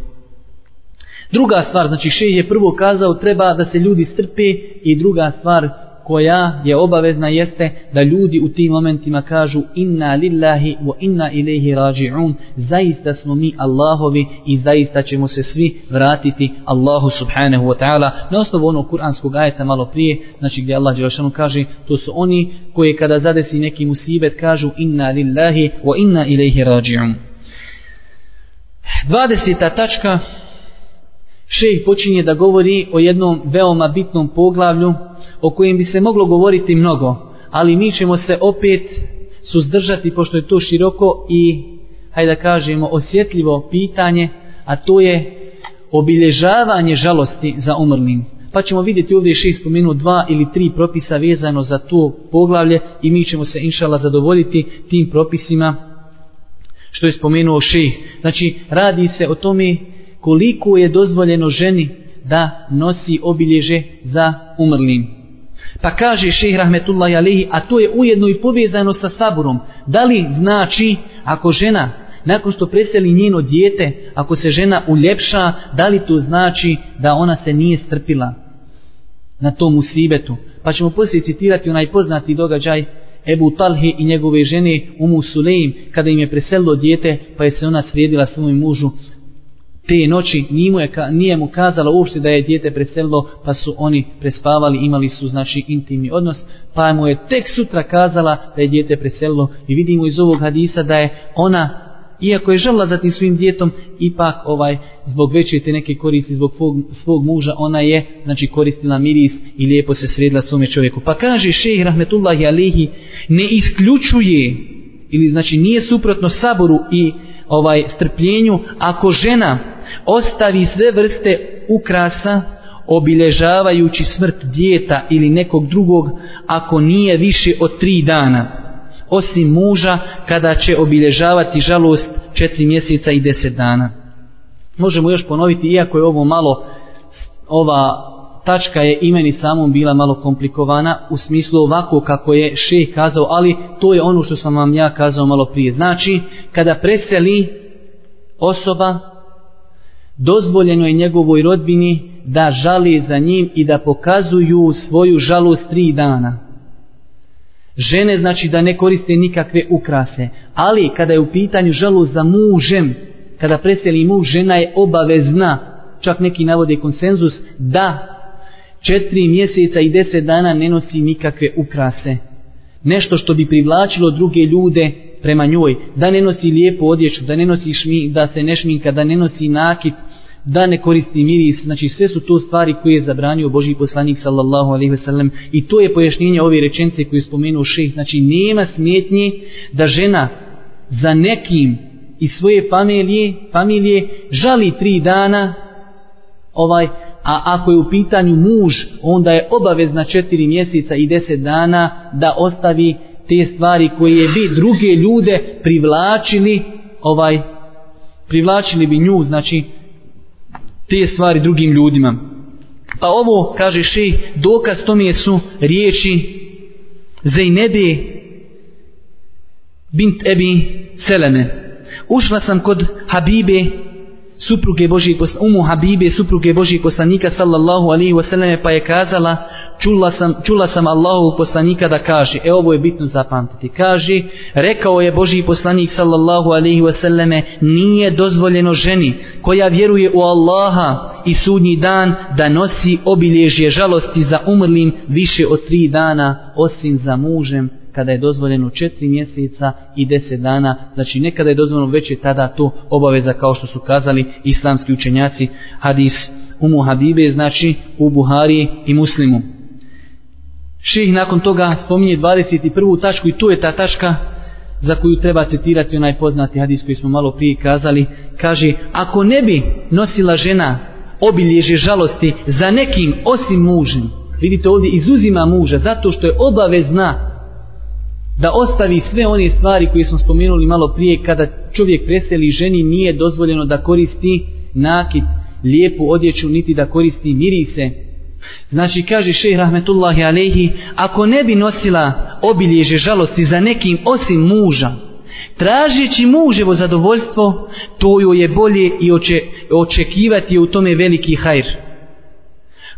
Druga stvar, znači šej je prvo kazao, treba da se ljudi strpe. I druga stvar, koja je obavezna jeste da ljudi u tim momentima kažu inna lillahi wa inna ilaihi raji'un zaista smo mi Allahovi i zaista ćemo se svi vratiti Allahu subhanahu wa ta'ala. Na osnovu onog kuranskog ajeta malo prije znači gdje Allah Đelešanu kaže to su oni koji kada zadesi neki musibet kažu inna lillahi wa inna ilaihi raji'un 20. tačka. Šejh počinje da govori o jednom veoma bitnom poglavlju o kojem bi se moglo govoriti mnogo, ali mi ćemo se opet suzdržati pošto je to široko i, hajde da kažemo, osjetljivo pitanje, a to je obilježavanje žalosti za umrlim. Pa ćemo vidjeti ovdje šest spomenu dva ili tri propisa vezano za to poglavlje i mi ćemo se inšala zadovoljiti tim propisima što je spomenuo šejh. Znači, radi se o tome koliko je dozvoljeno ženi da nosi obilježe za umrlim. Pa kaže šehr rahmetullahi alihi, a to je ujedno i povezano sa saburom. Da li znači, ako žena, nakon što preseli njeno dijete, ako se žena uljepša, da li to znači da ona se nije strpila na tom usibetu? Pa ćemo poslije citirati onaj poznati događaj Ebu Talhi i njegove žene Umu Sulejim, kada im je preselilo dijete, pa je se ona srijedila svojim mužu, te noći nije mu, je, nije mu kazala uopšte da je dijete preselilo, pa su oni prespavali, imali su znači intimni odnos, pa mu je tek sutra kazala da je dijete preselilo i vidimo iz ovog hadisa da je ona, iako je žela za tim svim djetom, ipak ovaj zbog veće te neke koristi zbog svog, svog muža, ona je znači koristila miris i lijepo se sredila svome čovjeku. Pa kaže šejh rahmetullahi alihi, ne isključuje ili znači nije suprotno saboru i ovaj strpljenju ako žena ostavi sve vrste ukrasa obilježavajući smrt djeta ili nekog drugog ako nije više od tri dana. Osim muža kada će obilježavati žalost četiri mjeseca i deset dana. Možemo još ponoviti iako je ovo malo ova tačka je imeni samom bila malo komplikovana u smislu ovako kako je šeh kazao ali to je ono što sam vam ja kazao malo prije. Znači kada preseli osoba dozvoljeno je njegovoj rodbini da žali za njim i da pokazuju svoju žalost tri dana. Žene znači da ne koriste nikakve ukrase, ali kada je u pitanju žalost za mužem, kada preseli muž, žena je obavezna, čak neki navode konsenzus, da četiri mjeseca i deset dana ne nosi nikakve ukrase. Nešto što bi privlačilo druge ljude prema njoj, da ne nosi lijepu odjeću, da ne nosi šmi, da se ne šminka, da ne nosi nakit, da ne koristi miris, znači sve su to stvari koje je zabranio Boži poslanik sallallahu alaihi ve sellem. I to je pojašnjenje ove rečence koju je spomenuo šeh, znači nema smetnje da žena za nekim iz svoje familije, familije žali tri dana ovaj a ako je u pitanju muž, onda je obavezna četiri mjeseca i deset dana da ostavi te stvari koje bi druge ljude privlačili, ovaj, privlačili bi nju, znači, te stvari drugim ljudima. Pa ovo, kaže še, dokaz tome su riječi Zajnebe bint Ebi Seleme. Ušla sam kod Habibe supruge Božijeg umu Habibe, supruge Božijeg poslanika sallallahu alaihi wasallam pa je kazala čula sam, čula sam Allahu poslanika da kaže, e ovo je bitno zapamtiti, kaže, rekao je Boži poslanik sallallahu alaihi wasallame, nije dozvoljeno ženi koja vjeruje u Allaha i sudnji dan da nosi obilježje žalosti za umrlim više od tri dana osim za mužem kada je dozvoljeno četiri mjeseca i deset dana, znači nekada je dozvoljeno već je tada to obaveza kao što su kazali islamski učenjaci. Hadis Umu Habibe, znači u Buhari i Muslimu. Ših nakon toga spominje 21. tačku i tu je ta tačka za koju treba citirati onaj poznati hadis koji smo malo prije kazali. Kaže, ako ne bi nosila žena obilježe žalosti za nekim osim mužem, vidite ovdje izuzima muža zato što je obavezna da ostavi sve one stvari koje smo spomenuli malo prije kada čovjek preseli ženi nije dozvoljeno da koristi nakit, lijepu odjeću niti da koristi mirise znači kaže šejh rahmetullahi alehi ako ne bi nosila obilježe žalosti za nekim osim muža tražeći muževo zadovoljstvo to joj je bolje i oče, očekivati u tome veliki hajr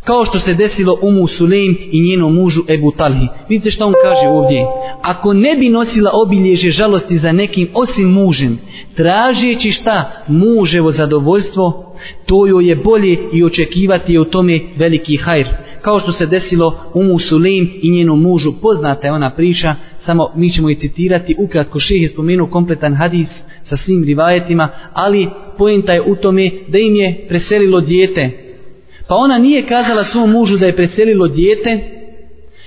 kao što se desilo Umu Sulejm i njenom mužu Ebu Talhi. Vidite što on kaže ovdje. Ako ne bi nosila obilježe žalosti za nekim osim mužem, tražeći šta muževo zadovoljstvo, to joj je bolje i očekivati je u tome veliki hajr. Kao što se desilo Umu Sulejm i njenom mužu, poznata je ona priča, samo mi ćemo je citirati, ukratko šeh je spomenuo kompletan hadis sa svim rivajetima, ali pojenta je u tome da im je preselilo dijete, Pa ona nije kazala svom mužu da je preselilo dijete,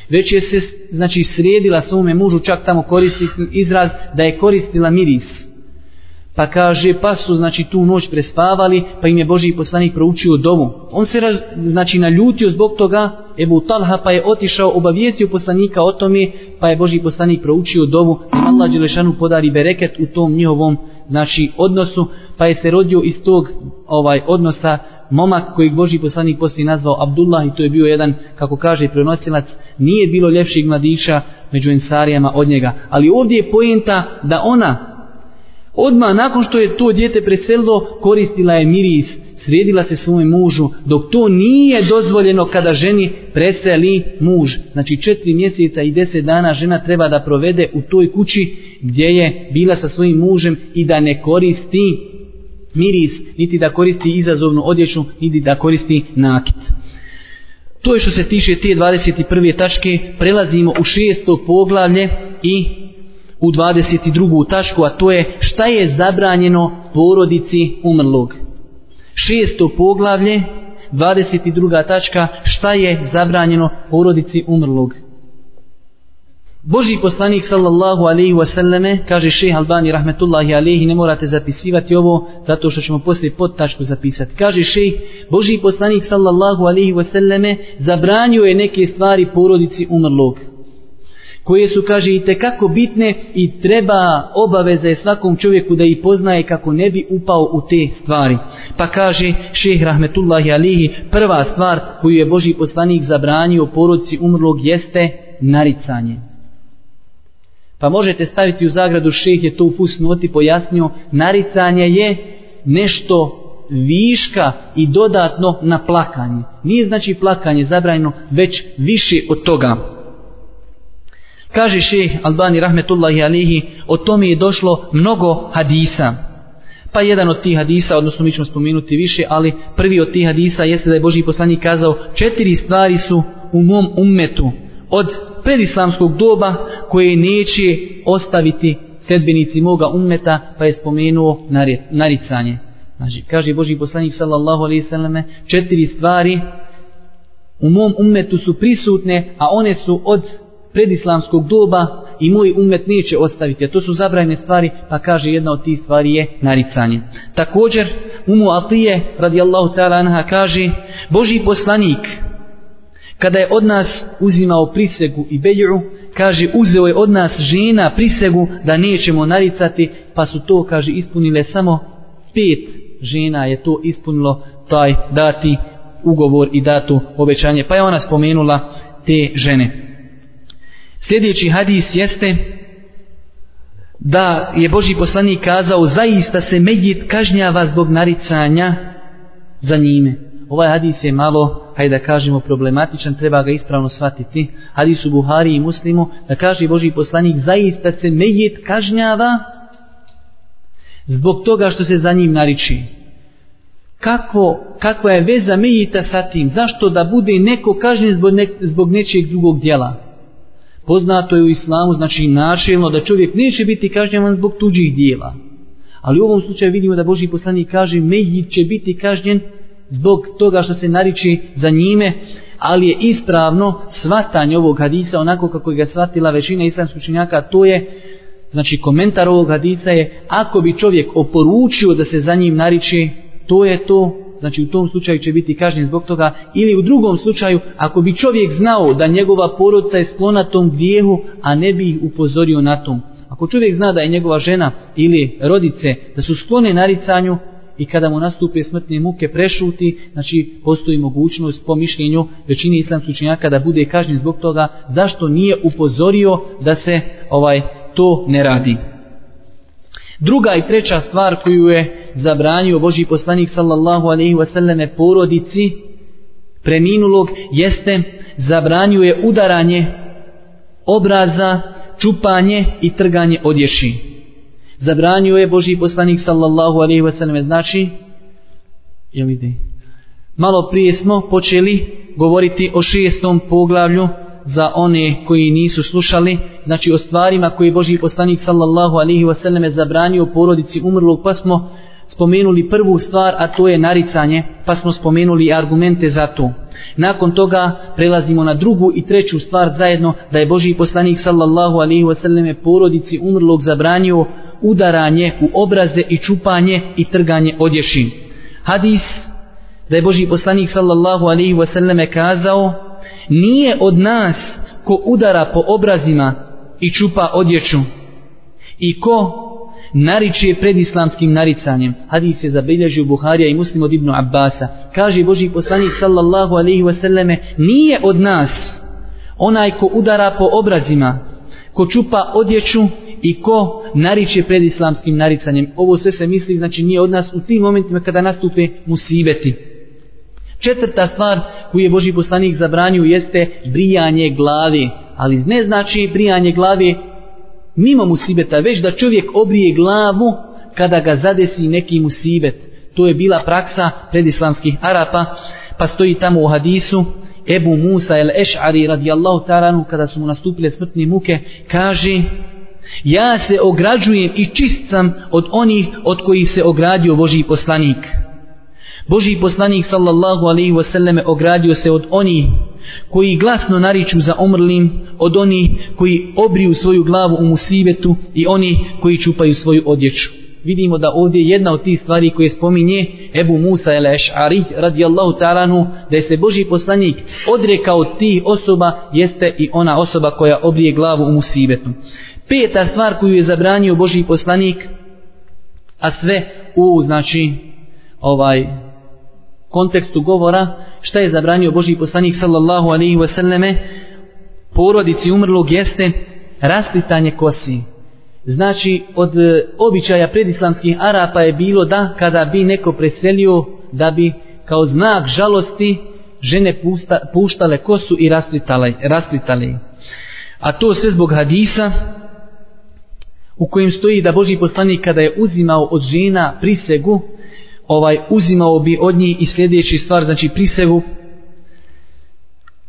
već je se znači sredila svome mužu čak tamo koristi izraz da je koristila miris. Pa kaže, pa su znači tu noć prespavali, pa im je Boži poslanik proučio dovu. On se raz, znači naljutio zbog toga, Ebu Talha pa je otišao, obavijestio poslanika o tome, pa je Boži poslanik proučio dovu, da Allah Đelešanu podari bereket u tom njihovom znači odnosu, pa je se rodio iz tog ovaj odnosa momak kojeg Boži poslanik poslije nazvao Abdullah i to je bio jedan, kako kaže prenosilac, nije bilo ljepših mladića među ensarijama od njega. Ali ovdje je pojenta da ona odma nakon što je to dijete preselilo koristila je miris, sredila se svome mužu, dok to nije dozvoljeno kada ženi preseli muž. Znači četiri mjeseca i deset dana žena treba da provede u toj kući gdje je bila sa svojim mužem i da ne koristi miris, niti da koristi izazovnu odjeću, niti da koristi nakit. To je što se tiče te 21. tačke, prelazimo u šesto poglavlje i u 22. tačku, a to je šta je zabranjeno porodici umrlog. Šesto poglavlje, 22. tačka, šta je zabranjeno porodici umrlog. Boži poslanik sallallahu alaihi wa sallame, kaže šeha Albani rahmetullahi alaihi, ne morate zapisivati ovo, zato što ćemo poslije pod tačku zapisati. Kaže šeha, Boži poslanik sallallahu alaihi wa sallame, zabranio je neke stvari porodici umrlog koje su, kaže, i tekako bitne i treba obaveza je svakom čovjeku da ih poznaje kako ne bi upao u te stvari. Pa kaže šeh rahmetullahi alihi, prva stvar koju je Boži poslanik zabranio porodici umrlog jeste naricanje. Pa možete staviti u zagradu šeh je to u fusnoti pojasnio, naricanje je nešto viška i dodatno na plakanje. Nije znači plakanje zabrajno, već više od toga. Kaže šeh Albani rahmetullahi alihi, o tome je došlo mnogo hadisa. Pa jedan od tih hadisa, odnosno mi ćemo spomenuti više, ali prvi od tih hadisa jeste da je Boži poslanik kazao četiri stvari su u mom ummetu od predislamskog doba koje neće ostaviti sedbenici moga ummeta, pa je spomenuo naricanje. Znači, kaže Boži poslanik sallallahu alaihi sallame, četiri stvari u mom ummetu su prisutne, a one su od predislamskog doba i moj umet neće ostaviti. A to su zabrajne stvari, pa kaže jedna od tih stvari je naricanje. Također, Umu Atije, radijallahu ta'ala anha, kaže, Boži poslanik, kada je od nas uzimao prisegu i belju, kaže, uzeo je od nas žena prisegu da nećemo naricati, pa su to, kaže, ispunile samo pet žena je to ispunilo taj dati ugovor i datu obećanje. Pa je ona spomenula te žene. Sljedeći hadis jeste da je Boži poslanik kazao zaista se medjit kažnjava zbog naricanja za njime. Ovaj hadis je malo, hajde da kažemo, problematičan, treba ga ispravno shvatiti. Hadis u Buhari i Muslimu, da kaže Boži poslanik, zaista se mejet kažnjava zbog toga što se za njim nariči. Kako, kakva je veza mejita sa tim? Zašto da bude neko kažnjen zbog, ne, zbog nečijeg drugog dijela? Poznato je u islamu, znači načelno, da čovjek neće biti kažnjavan zbog tuđih dijela. Ali u ovom slučaju vidimo da Boži poslanik kaže mejit će biti kažnjen zbog toga što se nariči za njime, ali je ispravno svatanje ovog hadisa onako kako ga svatila većina islamskih učenjaka, to je, znači komentar ovog hadisa je, ako bi čovjek oporučio da se za njim nariči, to je to, znači u tom slučaju će biti kažnjen zbog toga, ili u drugom slučaju, ako bi čovjek znao da njegova porodica je sklona tom grijehu, a ne bi ih upozorio na tom. Ako čovjek zna da je njegova žena ili rodice, da su sklone naricanju, i kada mu nastupe smrtne muke prešuti, znači postoji mogućnost po mišljenju većine islamskih učenjaka da bude kažnjen zbog toga zašto nije upozorio da se ovaj to ne radi. Druga i treća stvar koju je zabranio Boži poslanik sallallahu alaihi wasallame porodici preminulog jeste zabranio je udaranje obraza, čupanje i trganje odješi. Zabranio je Boži poslanik sallallahu alaihi wasallam, znači jel ide? Malo prije smo počeli govoriti o šestom poglavlju za one koji nisu slušali, znači o stvarima koje Boži poslanik sallallahu alaihi wasallam zabranio porodici umrlog, pa smo spomenuli prvu stvar, a to je naricanje, pa smo spomenuli argumente za to. Nakon toga prelazimo na drugu i treću stvar zajedno, da je Boži poslanik sallallahu alaihi wasallam porodici umrlog zabranio udaranje u obraze i čupanje i trganje odješi. Hadis da je Boži poslanik sallallahu alaihi wasallam kazao nije od nas ko udara po obrazima i čupa odjeću i ko nariče pred islamskim naricanjem. Hadis je zabilježio Buharija i muslim od Ibnu Abbasa. Kaže Boži poslanik sallallahu alaihi wasallame nije od nas onaj ko udara po obrazima, ko čupa odjeću i ko nariče pred islamskim naricanjem. Ovo sve se misli, znači nije od nas u tim momentima kada nastupe musibeti. Četvrta stvar koju je Boži poslanik zabranio jeste brijanje glave. Ali ne znači brijanje glave mimo musibeta, već da čovjek obrije glavu kada ga zadesi neki musibet. To je bila praksa predislamskih Arapa, pa stoji tamo u hadisu Ebu Musa el Eš'ari radijallahu ta'ala kada su mu nastupile smrtne muke, kaže Ja se ograđujem i čistam od onih od kojih se ogradio Boži poslanik. Boži poslanik sallallahu alaihi wasallame ogradio se od onih koji glasno nariču za umrlim, od onih koji obriju svoju glavu u musibetu i oni koji čupaju svoju odjeću. Vidimo da ovdje jedna od tih stvari koje spominje Ebu Musa el Eš'ari radijallahu ta'alanu da je se Boži poslanik odrekao tih osoba jeste i ona osoba koja obrije glavu u musibetu. Peta stvar koju je zabranio Boži poslanik a sve u znači ovaj kontekstu govora šta je zabranio Boži poslanik sallallahu alaihi wasallame porodici umrlog jeste rasplitanje kosi Znači, od e, običaja predislamskih Arapa je bilo da kada bi neko preselio, da bi kao znak žalosti žene pusta, puštale kosu i rasplitale, rasplitale. A to sve zbog hadisa u kojem stoji da Boži poslanik kada je uzimao od žena prisegu, ovaj uzimao bi od njih i sljedeći stvar, znači prisegu,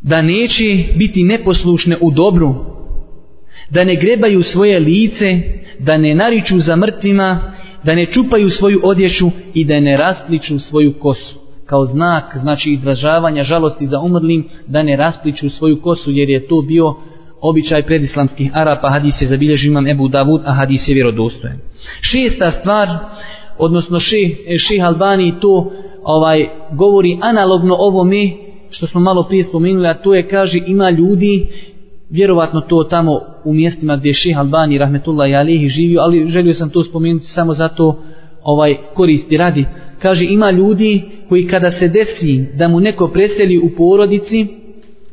da neće biti neposlušne u dobru, da ne grebaju svoje lice, da ne nariču za mrtvima, da ne čupaju svoju odjeću i da ne raspliču svoju kosu. Kao znak, znači izražavanja žalosti za umrlim, da ne raspliču svoju kosu, jer je to bio običaj predislamskih Arapa, hadis je zabilježio imam Ebu Davud, a hadis je vjerodostojen. Šesta stvar, odnosno šeh, e, šeh Albani to ovaj govori analogno ovome što smo malo prije spomenuli, a to je, kaže, ima ljudi, vjerovatno to tamo u mjestima gdje je šeh Albani, rahmetullah i alihi, živio, ali želio sam to spomenuti samo zato ovaj koristi radi. Kaže, ima ljudi koji kada se desi da mu neko preseli u porodici,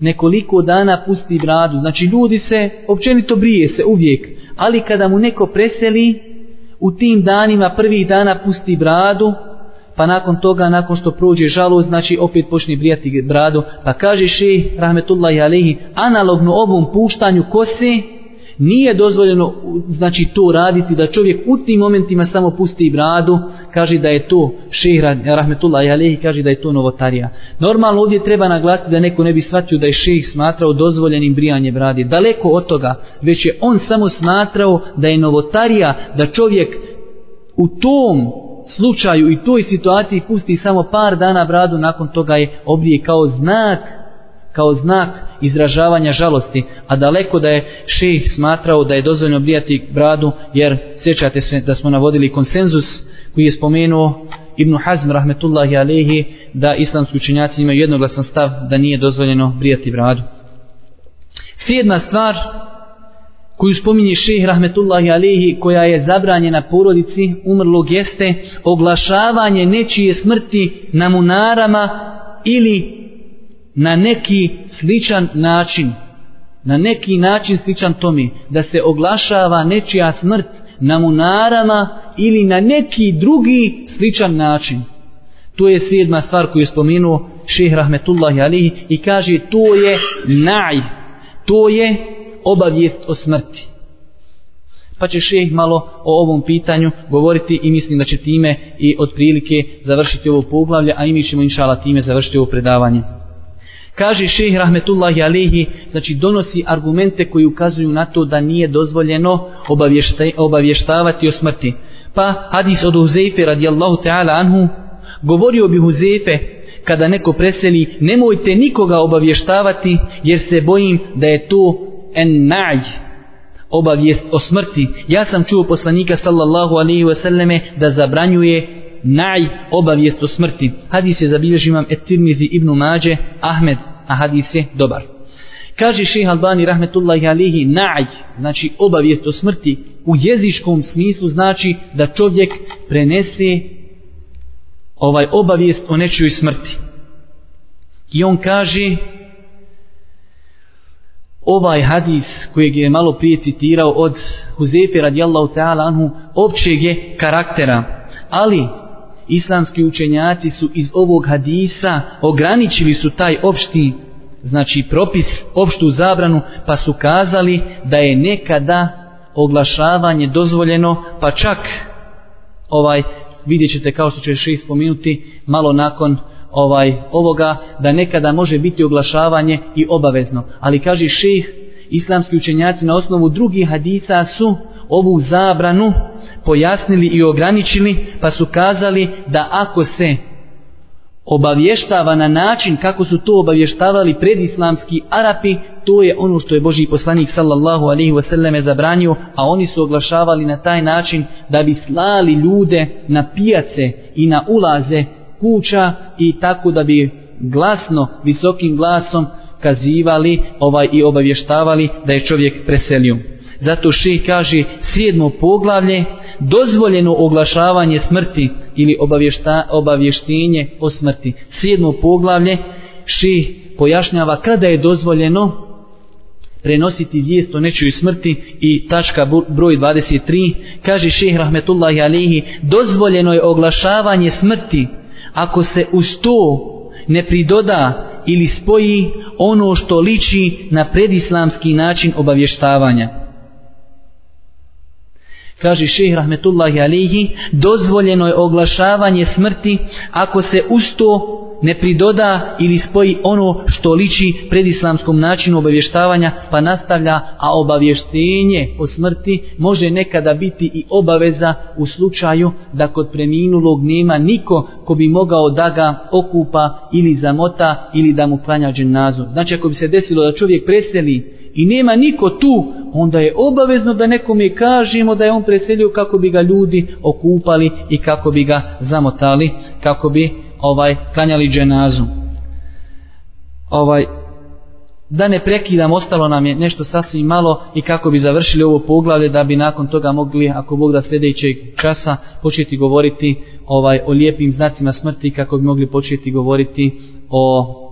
nekoliko dana pusti bradu. Znači, ljudi se, općenito brije se uvijek, ali kada mu neko preseli, u tim danima, prvih dana pusti bradu, pa nakon toga, nakon što prođe žalost, znači opet počne brijati bradu, pa kaže šeh, rahmetullahi alehi, analogno ovom puštanju kose, nije dozvoljeno znači to raditi da čovjek u tim momentima samo pusti bradu kaže da je to šeh rahmetullah alehi kaže da je to novotarija. Normalno ovdje treba naglasiti da neko ne bi shvatio da je šejh smatrao dozvoljenim brijanje brade. Daleko od toga već je on samo smatrao da je novotarija da čovjek u tom slučaju i toj situaciji pusti samo par dana bradu, nakon toga je obrije kao znak kao znak izražavanja žalosti, a daleko da je šejh smatrao da je dozvoljeno brijati bradu, jer sjećate se da smo navodili konsenzus koji je spomenuo Ibn Hazm rahmetullahi alehi da islamski učenjaci imaju jednoglasan stav da nije dozvoljeno brijati bradu. Sjedna stvar koju spominje šeh rahmetullahi alehi koja je zabranjena porodici umrlog jeste oglašavanje nečije smrti na munarama ili na neki sličan način na neki način sličan tome da se oglašava nečija smrt na munarama ili na neki drugi sličan način to je sedma stvar koju je spomenuo šeh rahmetullahi alihi i kaže to je naj to je obavijest o smrti. Pa će šeh malo o ovom pitanju govoriti i mislim da će time i otprilike završiti ovo poglavlje, a i mi ćemo inšala time završiti ovo predavanje. Kaže šejh rahmetullahi alihi, znači donosi argumente koji ukazuju na to da nije dozvoljeno obavještavati o smrti. Pa hadis od Huzeyfe radijallahu ta'ala anhu, govorio bi Huzeyfe, kada neko preseli, nemojte nikoga obavještavati jer se bojim da je to en na'j obavijest o smrti ja sam čuo poslanika sallallahu alaihi wasallame da zabranjuje na'j obavijest o smrti hadis je zabilježi imam et-tirmizi ibn Mađe Ahmed a hadis je dobar kaže šeha Albani rahmetullahi alihi na'j znači obavijest o smrti u jezičkom smislu znači da čovjek prenese ovaj obavijest o nečoj smrti i on kaže ovaj hadis kojeg je malo prije citirao od Huzefe radijallahu ta'ala anhu općeg je karaktera. Ali islamski učenjaci su iz ovog hadisa ograničili su taj opšti znači propis, opštu zabranu pa su kazali da je nekada oglašavanje dozvoljeno pa čak ovaj vidjet ćete kao što će še spomenuti malo nakon ovaj ovoga da nekada može biti oglašavanje i obavezno. Ali kaže šejh islamski učenjaci na osnovu drugih hadisa su ovu zabranu pojasnili i ograničili pa su kazali da ako se obavještava na način kako su to obavještavali predislamski Arapi, to je ono što je Boži poslanik sallallahu alaihi wasallam zabranio, a oni su oglašavali na taj način da bi slali ljude na pijace i na ulaze kuća i tako da bi glasno, visokim glasom kazivali ovaj i obavještavali da je čovjek preselio. Zato ših kaže sjedmo poglavlje dozvoljeno oglašavanje smrti ili obavješta, obavještenje o smrti. Sjedmo poglavlje ših pojašnjava kada je dozvoljeno prenositi vijest o nečoj smrti i tačka broj 23 kaže šeh rahmetullahi alihi dozvoljeno je oglašavanje smrti ako se uz to ne pridoda ili spoji ono što liči na predislamski način obavještavanja kaže šeh rahmetullahi alihi dozvoljeno je oglašavanje smrti ako se usto ne pridoda ili spoji ono što liči predislamskom načinu obavještavanja pa nastavlja, a obavještenje o smrti može nekada biti i obaveza u slučaju da kod preminulog nema niko ko bi mogao da ga okupa ili zamota ili da mu klanja dženazu. Znači ako bi se desilo da čovjek preseli i nema niko tu, onda je obavezno da nekome kažemo da je on preselio kako bi ga ljudi okupali i kako bi ga zamotali, kako bi ovaj klanjali dženazu. Ovaj da ne prekidam, ostalo nam je nešto sasvim malo i kako bi završili ovo poglavlje da bi nakon toga mogli, ako Bog da sljedećeg časa, početi govoriti ovaj o lijepim znacima smrti kako bi mogli početi govoriti o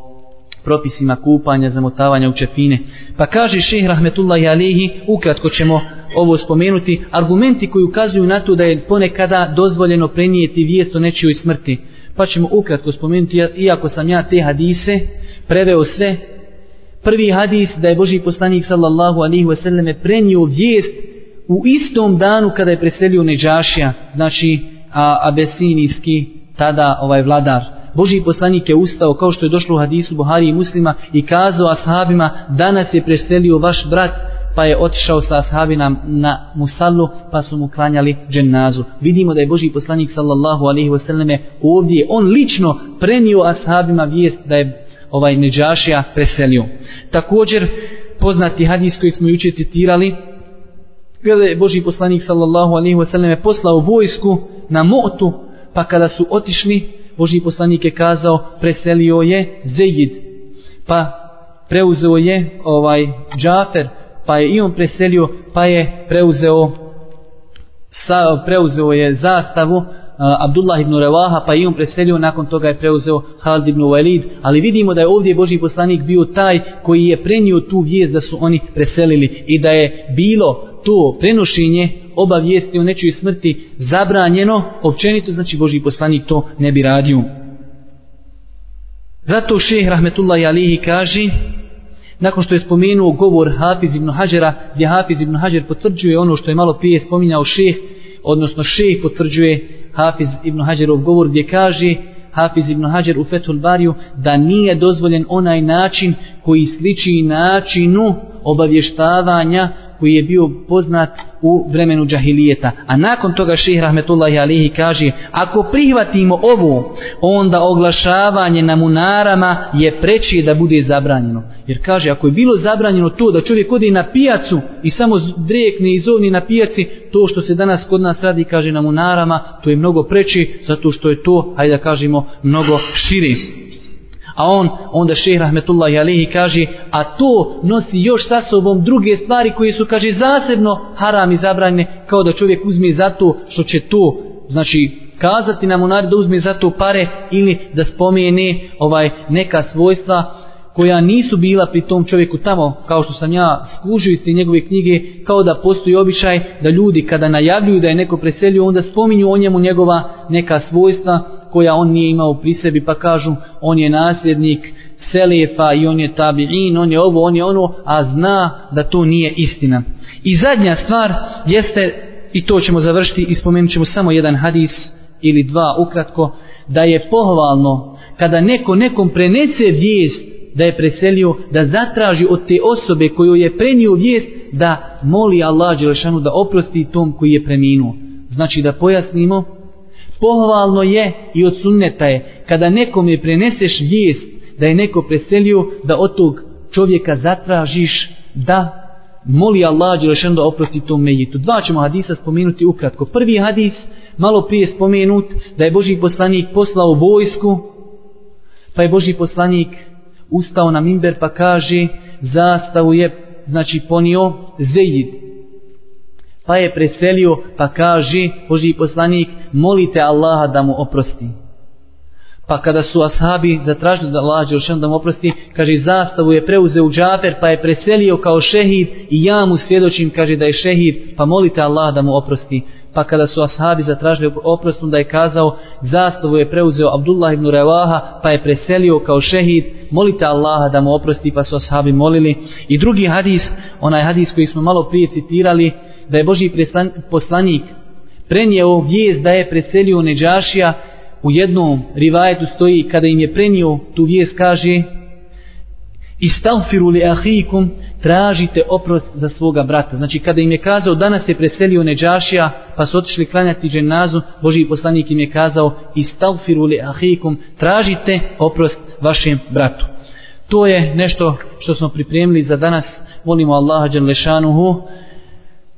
propisima kupanja, zamotavanja u čefine. Pa kaže šehr Rahmetullahi Alihi, ukratko ćemo ovo spomenuti, argumenti koji ukazuju na to da je ponekada dozvoljeno prenijeti vijest o nečijoj smrti pa ćemo ukratko spomenuti, iako sam ja te hadise preveo sve, prvi hadis da je Boži poslanik sallallahu alihi wasallam prenio vijest u istom danu kada je preselio Neđašija, znači a, abesinijski tada ovaj vladar. Boži poslanik je ustao kao što je došlo u hadisu Buhari i muslima i kazao ashabima danas je preselio vaš brat pa je otišao sa ashabina na musallu pa su mu klanjali dženazu. Vidimo da je Boži poslanik sallallahu alaihi wasallame ovdje on lično prenio ashabima vijest da je ovaj Neđašija preselio. Također poznati hadis koji smo juče citirali kada je Boži poslanik sallallahu alaihi wasallame poslao vojsku na motu pa kada su otišli Boži poslanik je kazao preselio je Zejid pa preuzeo je ovaj Džafer pa je i on preselio, pa je preuzeo sa, preuzeo je zastavu Abdullah ibn Revaha, pa je i on preselio, nakon toga je preuzeo Halid ibn Walid, ali vidimo da je ovdje Boži poslanik bio taj koji je prenio tu vijest da su oni preselili i da je bilo to prenošenje obavijesti o nečoj smrti zabranjeno, općenito znači Boži poslanik to ne bi radio. Zato šeh Rahmetullahi Alihi kaže nakon što je spomenuo govor Hafiz ibn Hađera, gdje Hafiz ibn Hađer potvrđuje ono što je malo prije spominjao šeh, odnosno šeh potvrđuje Hafiz ibn Hađerov govor gdje kaže Hafiz ibn Hađer u Fethul Bariju da nije dozvoljen onaj način koji sliči načinu obavještavanja koji je bio poznat u vremenu džahilijeta. A nakon toga ših rahmetullahi alihi kaže, ako prihvatimo ovo, onda oglašavanje na munarama je preći da bude zabranjeno. Jer kaže, ako je bilo zabranjeno to da čovjek ode na pijacu i samo drekne i zovni na pijaci, to što se danas kod nas radi, kaže na munarama, to je mnogo preći, zato što je to, hajde da kažemo, mnogo širi. A on, onda šehr rahmetullahi alihi kaže, a to nosi još sa sobom druge stvari koje su, kaže, zasebno haram i zabranjene, kao da čovjek uzme za to što će to, znači, kazati na monari da uzme za to pare ili da spomene ovaj neka svojstva koja nisu bila pri tom čovjeku tamo, kao što sam ja skužio iz te njegove knjige, kao da postoji običaj da ljudi kada najavljuju da je neko preselio, onda spominju o njemu njegova neka svojstva koja on nije imao pri sebi pa kažu on je nasljednik Selefa i on je tabi'in, on je ovo, on je ono, a zna da to nije istina. I zadnja stvar jeste, i to ćemo završiti i spomenut ćemo samo jedan hadis ili dva ukratko, da je pohvalno kada neko nekom prenese vijest da je preselio, da zatraži od te osobe koju je prenio vijest da moli Allah Đelešanu da oprosti tom koji je preminuo. Znači da pojasnimo, pohvalno je i od sunneta je kada nekom je preneseš vijest da je neko preselio da od tog čovjeka zatražiš da moli Allah Đelešanu da oprosti tom mejitu. Dva ćemo hadisa spomenuti ukratko. Prvi hadis, malo prije spomenut, da je Boži poslanik poslao vojsku, pa je Boži poslanik ustao na mimber pa kaže zastavu je znači ponio Zejid pa je preselio pa kaže Boži poslanik molite Allaha da mu oprosti Pa kada su ashabi zatražili da Allah Đelšan da mu oprosti, kaže zastavu je preuzeo u džafer pa je preselio kao šehid i ja mu svjedočim, kaže da je šehid, pa molite Allah da mu oprosti. Pa kada su ashabi zatražili oprost, da je kazao zastavu je preuzeo Abdullah ibn Revaha pa je preselio kao šehid, molite Allaha da mu oprosti pa su ashabi molili. I drugi hadis, onaj hadis koji smo malo prije citirali, da je Boži poslanik prenijeo vijest da je preselio Neđašija u jednom rivajetu stoji kada im je prenio tu vijest kaže istagfiru li ahikum tražite oprost za svoga brata. Znači kada im je kazao danas je preselio Neđašija pa su otišli klanjati dženazu Boži poslanik im je kazao istagfiru li ahikum tražite oprost vašem bratu. To je nešto što smo pripremili za danas. Molimo Allaha dželešanuhu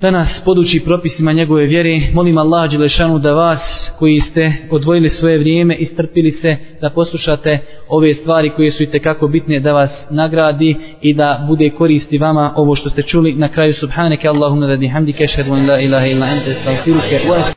da nas poduči propisima njegove vjere. Molim Allah Đelešanu da vas koji ste odvojili svoje vrijeme i strpili se da poslušate ove stvari koje su i tekako bitne da vas nagradi i da bude koristi vama ovo što ste čuli. Na kraju subhaneke Allahumma radi hamdike šedvan la ilaha illa ente stavfiruke